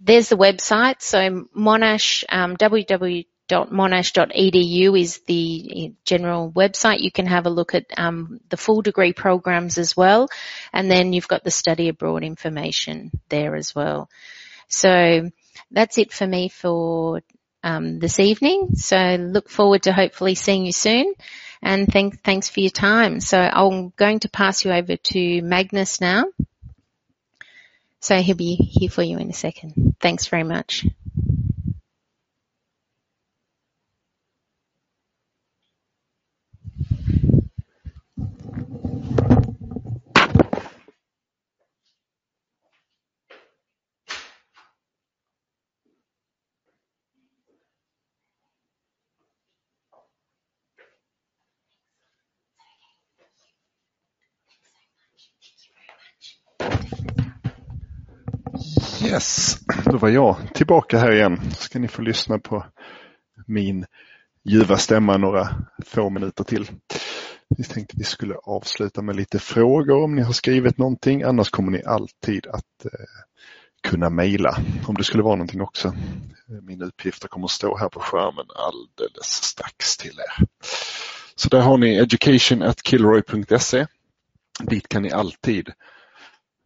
there's the website. So Monash, um, www.monash.edu is the general website. You can have a look at um, the full degree programs as well, and then you've got the study abroad information there as well. So that's it for me for um, this evening. So look forward to hopefully seeing you soon and thank, thanks for your time. So I'm going to pass you over to Magnus now. So he'll be here for you in a second. Thanks very much. Yes, då var jag tillbaka här igen. Ska ni få lyssna på min ljuva stämma några få minuter till. Vi tänkte vi skulle avsluta med lite frågor om ni har skrivit någonting. Annars kommer ni alltid att eh, kunna mejla om det skulle vara någonting också. Eh, Mina uppgifter kommer att stå här på skärmen alldeles strax till er. Så där har ni education.kilroy.se. Dit kan ni alltid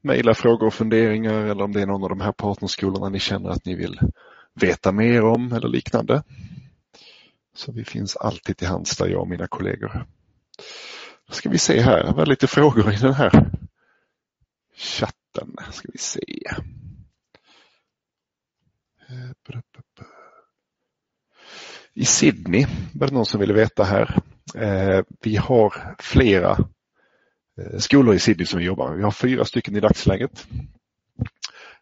mejla frågor och funderingar eller om det är någon av de här partnerskolorna ni känner att ni vill veta mer om eller liknande. Så vi finns alltid till hands där jag och mina kollegor. Då ska vi se här, det var lite frågor i den här chatten. Ska vi se. Eh, I Sydney var det någon som ville veta här. Eh, vi har flera Eh, skolor i Sydney som vi jobbar med. Vi har fyra stycken i dagsläget.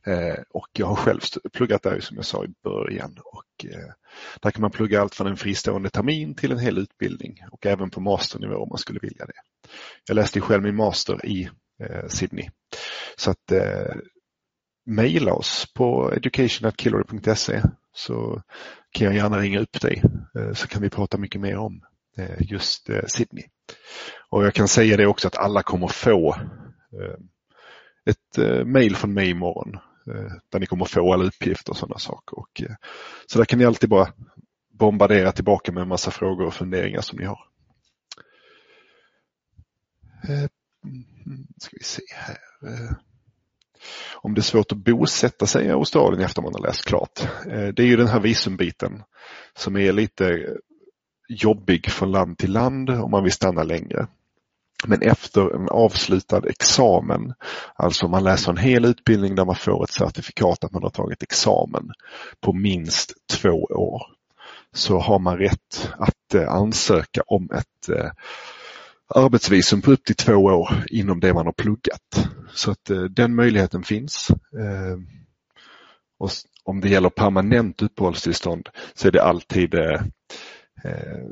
Eh, och jag har själv pluggat där som jag sa i början. Och eh, där kan man plugga allt från en fristående termin till en hel utbildning och även på masternivå om man skulle vilja det. Jag läste själv min master i Sydney. Så att mejla oss på education.killery.se så kan jag gärna ringa upp dig så kan vi prata mycket mer om Eh, just eh, Sydney. Och jag kan säga det också att alla kommer få eh, ett mail från mig imorgon där ni kommer få alla uppgifter och sådana saker. Och, så där kan ni alltid bara bombardera tillbaka med en massa frågor och funderingar som ni har. Mm, ska vi se här. Om det är svårt att bosätta sig i Australien efter man har läst klart. Det är ju den här visumbiten som är lite jobbig från land till land om man vill stanna längre. Men efter en avslutad examen, alltså man läser en hel utbildning där man får ett certifikat att man har tagit examen på minst två år, så har man rätt att eh, ansöka om ett eh, arbetsvisum på upp till två år inom det man har pluggat. Så att eh, den möjligheten finns. Och om det gäller permanent uppehållstillstånd så är det alltid Eh,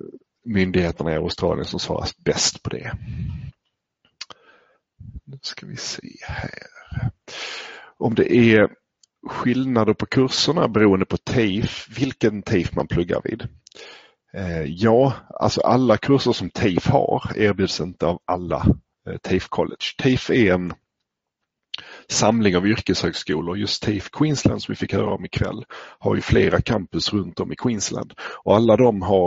myndigheterna i Australien som svarar bäst på det. Nu ska vi se här. Om det är skillnader på kurserna beroende på TAFE, vilken TAFE man pluggar vid. Eh, ja, alltså alla kurser som TAFE har erbjuds inte av alla eh, TAFE College. TAFE är en samling av yrkeshögskolor. Just TAFE Queensland som vi fick höra om ikväll har ju flera campus runt om i Queensland och alla de har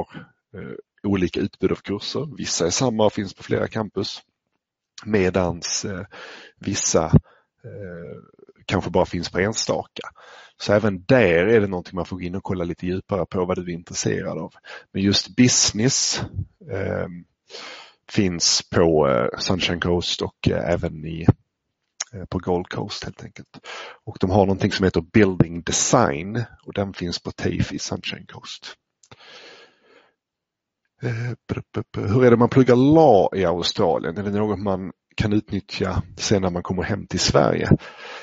eh, olika utbud av kurser. Vissa är samma och finns på flera campus medans eh, vissa eh, kanske bara finns på enstaka. Så även där är det någonting man får gå in och kolla lite djupare på vad du är intresserad av. Men just business eh, finns på eh, Sunshine Coast och eh, även i, Eh, på Gold Coast helt enkelt. Och de har någonting som heter Building Design och den finns på TAFE i Sunshine Coast. Eh, Hur är det man pluggar LA i Australien? Är det något man kan utnyttja sen när man kommer hem till Sverige?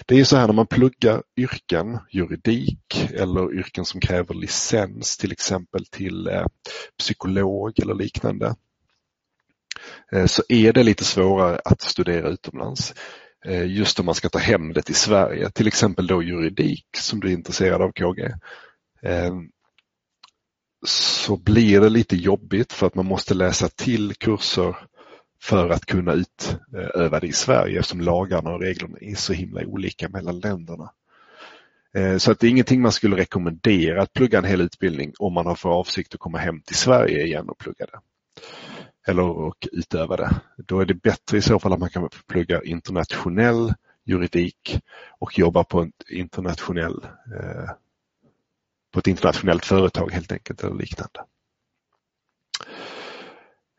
Det är så här när man pluggar yrken, juridik eller yrken som kräver licens till exempel till eh, psykolog eller liknande så är det lite svårare att studera utomlands. Eh, just om man ska ta hem det till Sverige, till exempel då juridik som du är intresserad av KG ehm, så blir det lite jobbigt för att man måste läsa till kurser för att kunna utöva eh, det i Sverige eftersom lagarna och reglerna är så himla olika mellan länderna. Eh, så att det är ingenting man skulle rekommendera att plugga en hel utbildning om man har för avsikt att komma hem till Sverige igen och plugga det. Eller och utöva det. Då är det bättre i så fall att man kan plugga internationell juridik och jobba på en internationell eh, på ett internationellt företag helt enkelt eller liknande.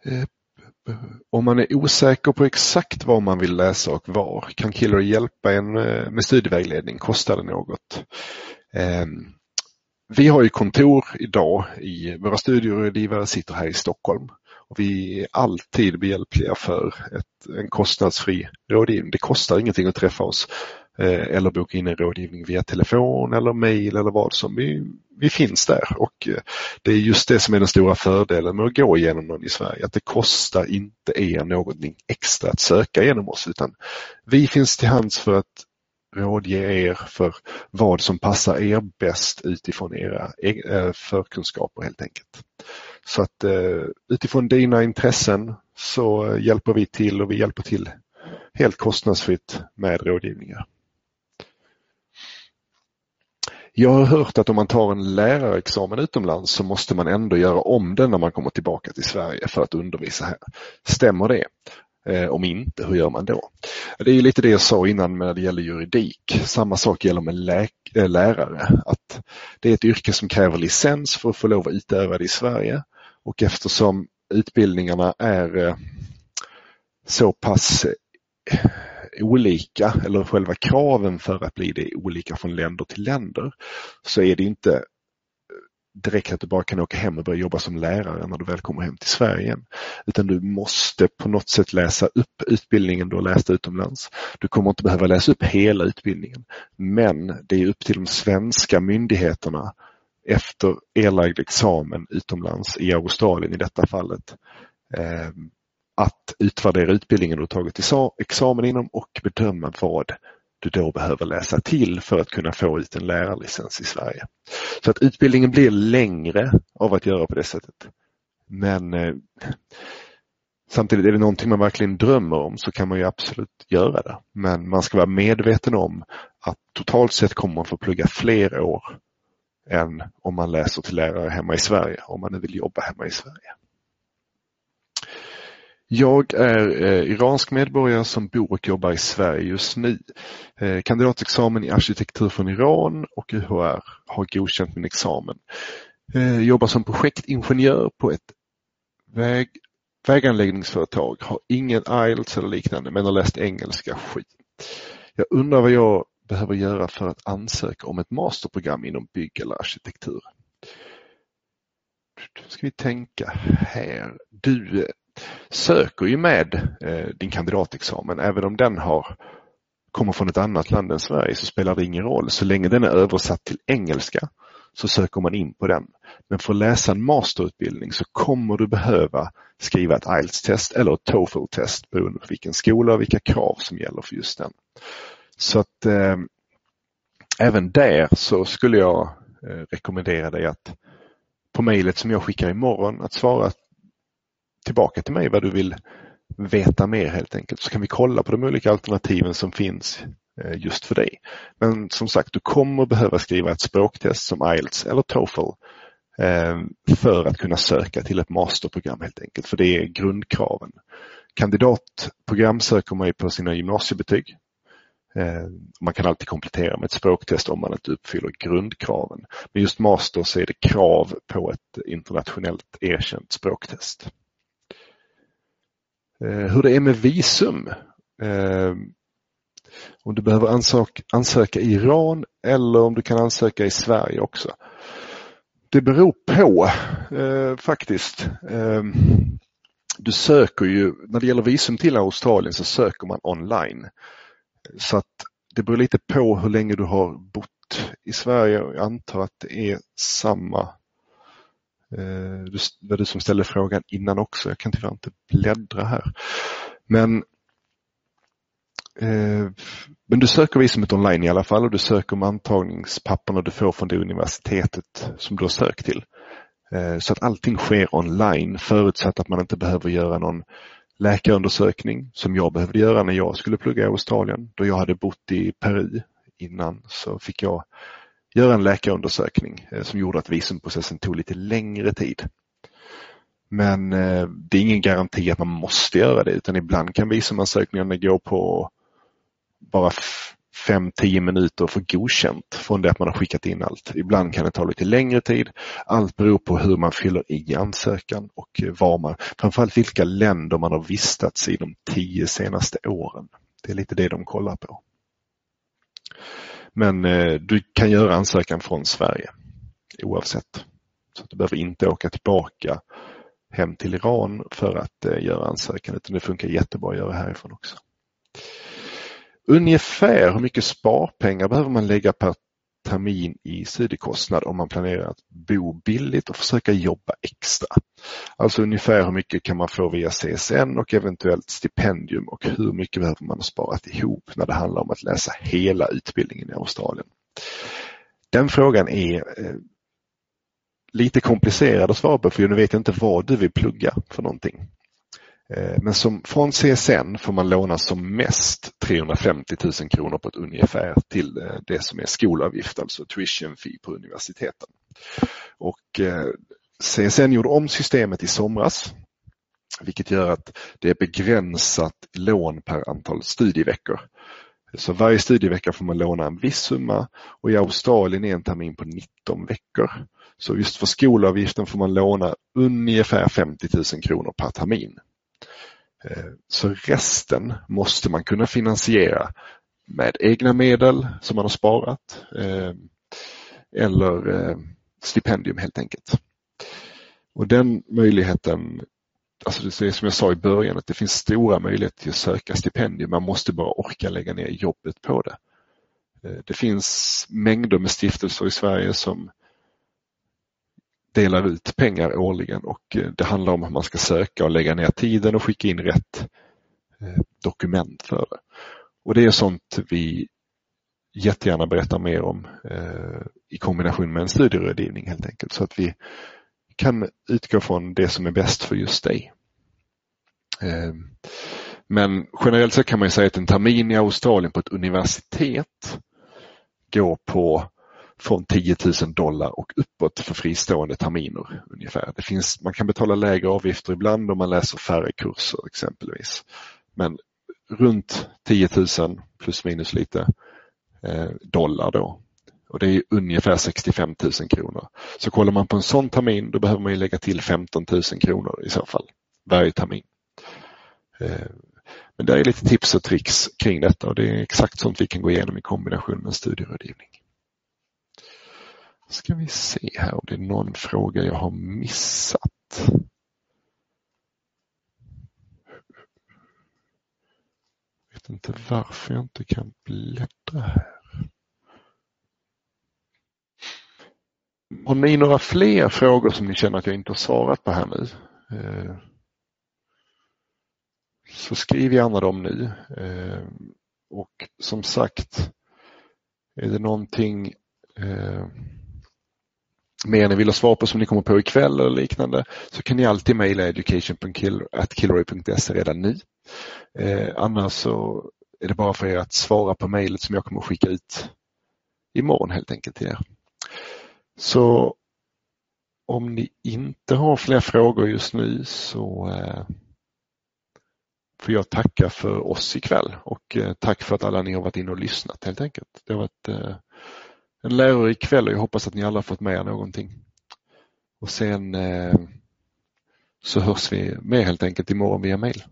Eh, om man är osäker på exakt vad man vill läsa och var kan Killer hjälpa en eh, med studievägledning. Kostar det något? Eh, vi har ju kontor idag i våra studierådgivare sitter här i Stockholm och vi är alltid behjälpliga för ett, en kostnadsfri rådgivning. Det kostar ingenting att träffa oss eh, eller boka in en rådgivning via telefon eller mail eller vad som. Vi, vi finns där och eh, det är just det som är den stora fördelen med att gå igenom någon i Sverige, att det kostar inte er någonting extra att söka genom oss utan vi finns till hands för att rådge er för vad som passar er bäst utifrån era eh, förkunskaper helt enkelt. Så att eh, utifrån dina intressen så eh, hjälper vi till och vi hjälper till helt kostnadsfritt med rådgivningar. Jag har hört att om man tar en lärarexamen utomlands så måste man ändå göra om den när man kommer tillbaka till Sverige för att undervisa här. Stämmer det? Eh, om inte, hur gör man då? Det är lite det jag sa innan när det gäller juridik. Samma sak gäller med eh, lärare. Att det är ett yrke som kräver licens för att få lov att utöva det i Sverige och eftersom utbildningarna är eh, så pass eh, olika eller själva kraven för att bli det olika från länder till länder så är det inte eh, direkt att du bara kan åka hem och börja jobba som lärare när du väl kommer hem till Sverige. Utan du måste på något sätt läsa upp utbildningen du har läst utomlands. Du kommer inte behöva läsa upp hela utbildningen. Men det är upp till de svenska myndigheterna efter erlagd examen utomlands, i Australien i detta fallet, ehm, att utvärdera utbildningen du tagit examen inom och bedöma vad du då behöver läsa till för att kunna få ut en lärarlicens i Sverige. Så att utbildningen blir längre av att göra på det sättet. Men eh, samtidigt är det någonting man verkligen drömmer om så kan man ju absolut göra det. Men man ska vara medveten om att totalt sett kommer man få plugga fler år än om man läser till lärare hemma i Sverige, om man nu vill jobba hemma i Sverige. Jag är eh, iransk medborgare som bor och jobbar i Sverige just nu. Eh, kandidatexamen i arkitektur från Iran och UHR har godkänt min examen. Eh, jobbar som projektingenjör på ett väg, väganläggningsföretag. Har ingen IELTS eller liknande men har läst engelska skit. Jag undrar vad jag behöver göra för att ansöka om ett masterprogram inom bygg eller arkitektur. Ska vi tänka här. Du eh, söker ju med eh, din kandidatexamen även om den har kommer från ett annat land än Sverige så spelar det ingen roll. Så länge den är översatt till engelska så söker man in på den. Men för att läsa en masterutbildning så kommer du behöva skriva ett IELTS-test eller ett TOEFL-test beroende på vilken skola och vilka krav som gäller för just den. Så att eh, även där så skulle jag eh, rekommendera dig att på mejlet som jag skickar imorgon att svara tillbaka till mig vad du vill veta mer helt enkelt. Så kan vi kolla på de olika alternativen som finns eh, just för dig. Men som sagt, du kommer behöva skriva ett språktest som IELTS eller TOEFL eh, för att kunna söka till ett masterprogram helt enkelt, för det är grundkraven. Kandidatprogram söker man ju på sina gymnasiebetyg. Eh, man kan alltid komplettera med ett språktest om man inte uppfyller grundkraven. Men just master så är det krav på ett internationellt erkänt språktest. Eh, hur det är med visum. Eh, om du behöver ansöka, ansöka i Iran eller om du kan ansöka i Sverige också. Det beror på eh, faktiskt. Eh, du söker ju, när det gäller visum till Australien så söker man online. Så att det beror lite på hur länge du har bott i Sverige. och Jag antar att det är samma eh, det var du som ställde frågan innan också. Jag kan tyvärr inte bläddra här. Men, eh, men du söker visumet online i alla fall och du söker med antagningspapperna du får från det universitetet som du har sökt till. Eh, så att allting sker online förutsatt att man inte behöver göra någon läkarundersökning som jag behövde göra när jag skulle plugga i Australien. Då jag hade bott i Peru innan så fick jag göra en läkarundersökning eh, som gjorde att visumprocessen tog lite längre tid. Men eh, det är ingen garanti att man måste göra det utan ibland kan visumansökningarna gå på bara 5-10 minuter för godkänt från det att man har skickat in allt. Ibland kan det ta lite längre tid. Allt beror på hur man fyller i ansökan och eh, var man, framförallt vilka länder man har vistats i de tio senaste åren. Det är lite det de kollar på. Men eh, du kan göra ansökan från Sverige oavsett. Så Du behöver inte åka tillbaka hem till Iran för att eh, göra ansökan utan det funkar jättebra att göra härifrån också. Ungefär hur mycket sparpengar behöver man lägga per termin i studiekostnad om man planerar att bo billigt och försöka jobba extra. Alltså ungefär hur mycket kan man få via CSN och eventuellt stipendium och hur mycket behöver man ha sparat ihop när det handlar om att läsa hela utbildningen i Australien. Den frågan är eh, lite komplicerad att svara på för nu vet jag inte vad du vill plugga för någonting. Eh, men som, från CSN får man låna som mest 350 000 kronor på ett ungefär till eh, det som är skolavgift, alltså tuition fee på universiteten. Och eh, CSN gjorde om systemet i somras vilket gör att det är begränsat lån per antal studieveckor. Så varje studievecka får man låna en viss summa och i Australien är en termin på 19 veckor. Så just för skolavgiften får man låna ungefär 50 000 kronor per termin. Eh, så resten måste man kunna finansiera med egna medel som man har sparat ehm, eller ehm, stipendium helt enkelt. Och den möjligheten, alltså det är som jag sa i början, att det finns stora möjligheter till att söka stipendium. Man måste bara orka lägga ner jobbet på det. Eh, det finns mängder med stiftelser i Sverige som delar ut pengar årligen och eh, det handlar om att man ska söka och lägga ner tiden och skicka in rätt eh, dokument för det. Och det är sånt vi jättegärna berättar mer om eh, i kombination med en studierådgivning helt enkelt så att vi kan utgå från det som är bäst för just dig. Men generellt så kan man säga att en termin i Australien på ett universitet går på från 10 000 dollar och uppåt för fristående terminer ungefär. Det finns, man kan betala lägre avgifter ibland om man läser färre kurser exempelvis. Men runt 10 000 plus minus lite eh, dollar då. Och det är ungefär 65 000 kronor. Så kollar man på en sån termin då behöver man lägga till 15 000 kronor i så fall varje termin. Eh, men det är lite tips och tricks kring detta och det är exakt sånt vi kan gå igenom i kombination med studierådgivning. Ska vi se här om det är någon fråga jag har missat. Jag vet inte varför jag inte kan bläddra här. Har ni några fler frågor som ni känner att jag inte har svarat på här nu? Eh, så skriv gärna dem nu. Eh, och som sagt, är det någonting eh, mer ni vill ha svar på som ni kommer på ikväll eller liknande så kan ni alltid mejla education.killroy.se redan nu. Eh, annars så är det bara för er att svara på mejlet som jag kommer att skicka ut imorgon helt enkelt till er. Så om ni inte har fler frågor just nu så eh, får jag tacka för oss ikväll och eh, tack för att alla ni har varit inne och lyssnat helt enkelt. Det har varit eh, en lärorik kväll och jag hoppas att ni alla fått med er någonting. Och sen eh, så hörs vi med helt enkelt imorgon via mail.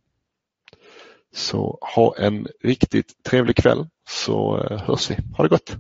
Så ha en riktigt trevlig kväll så eh, hörs vi. Ha det gott!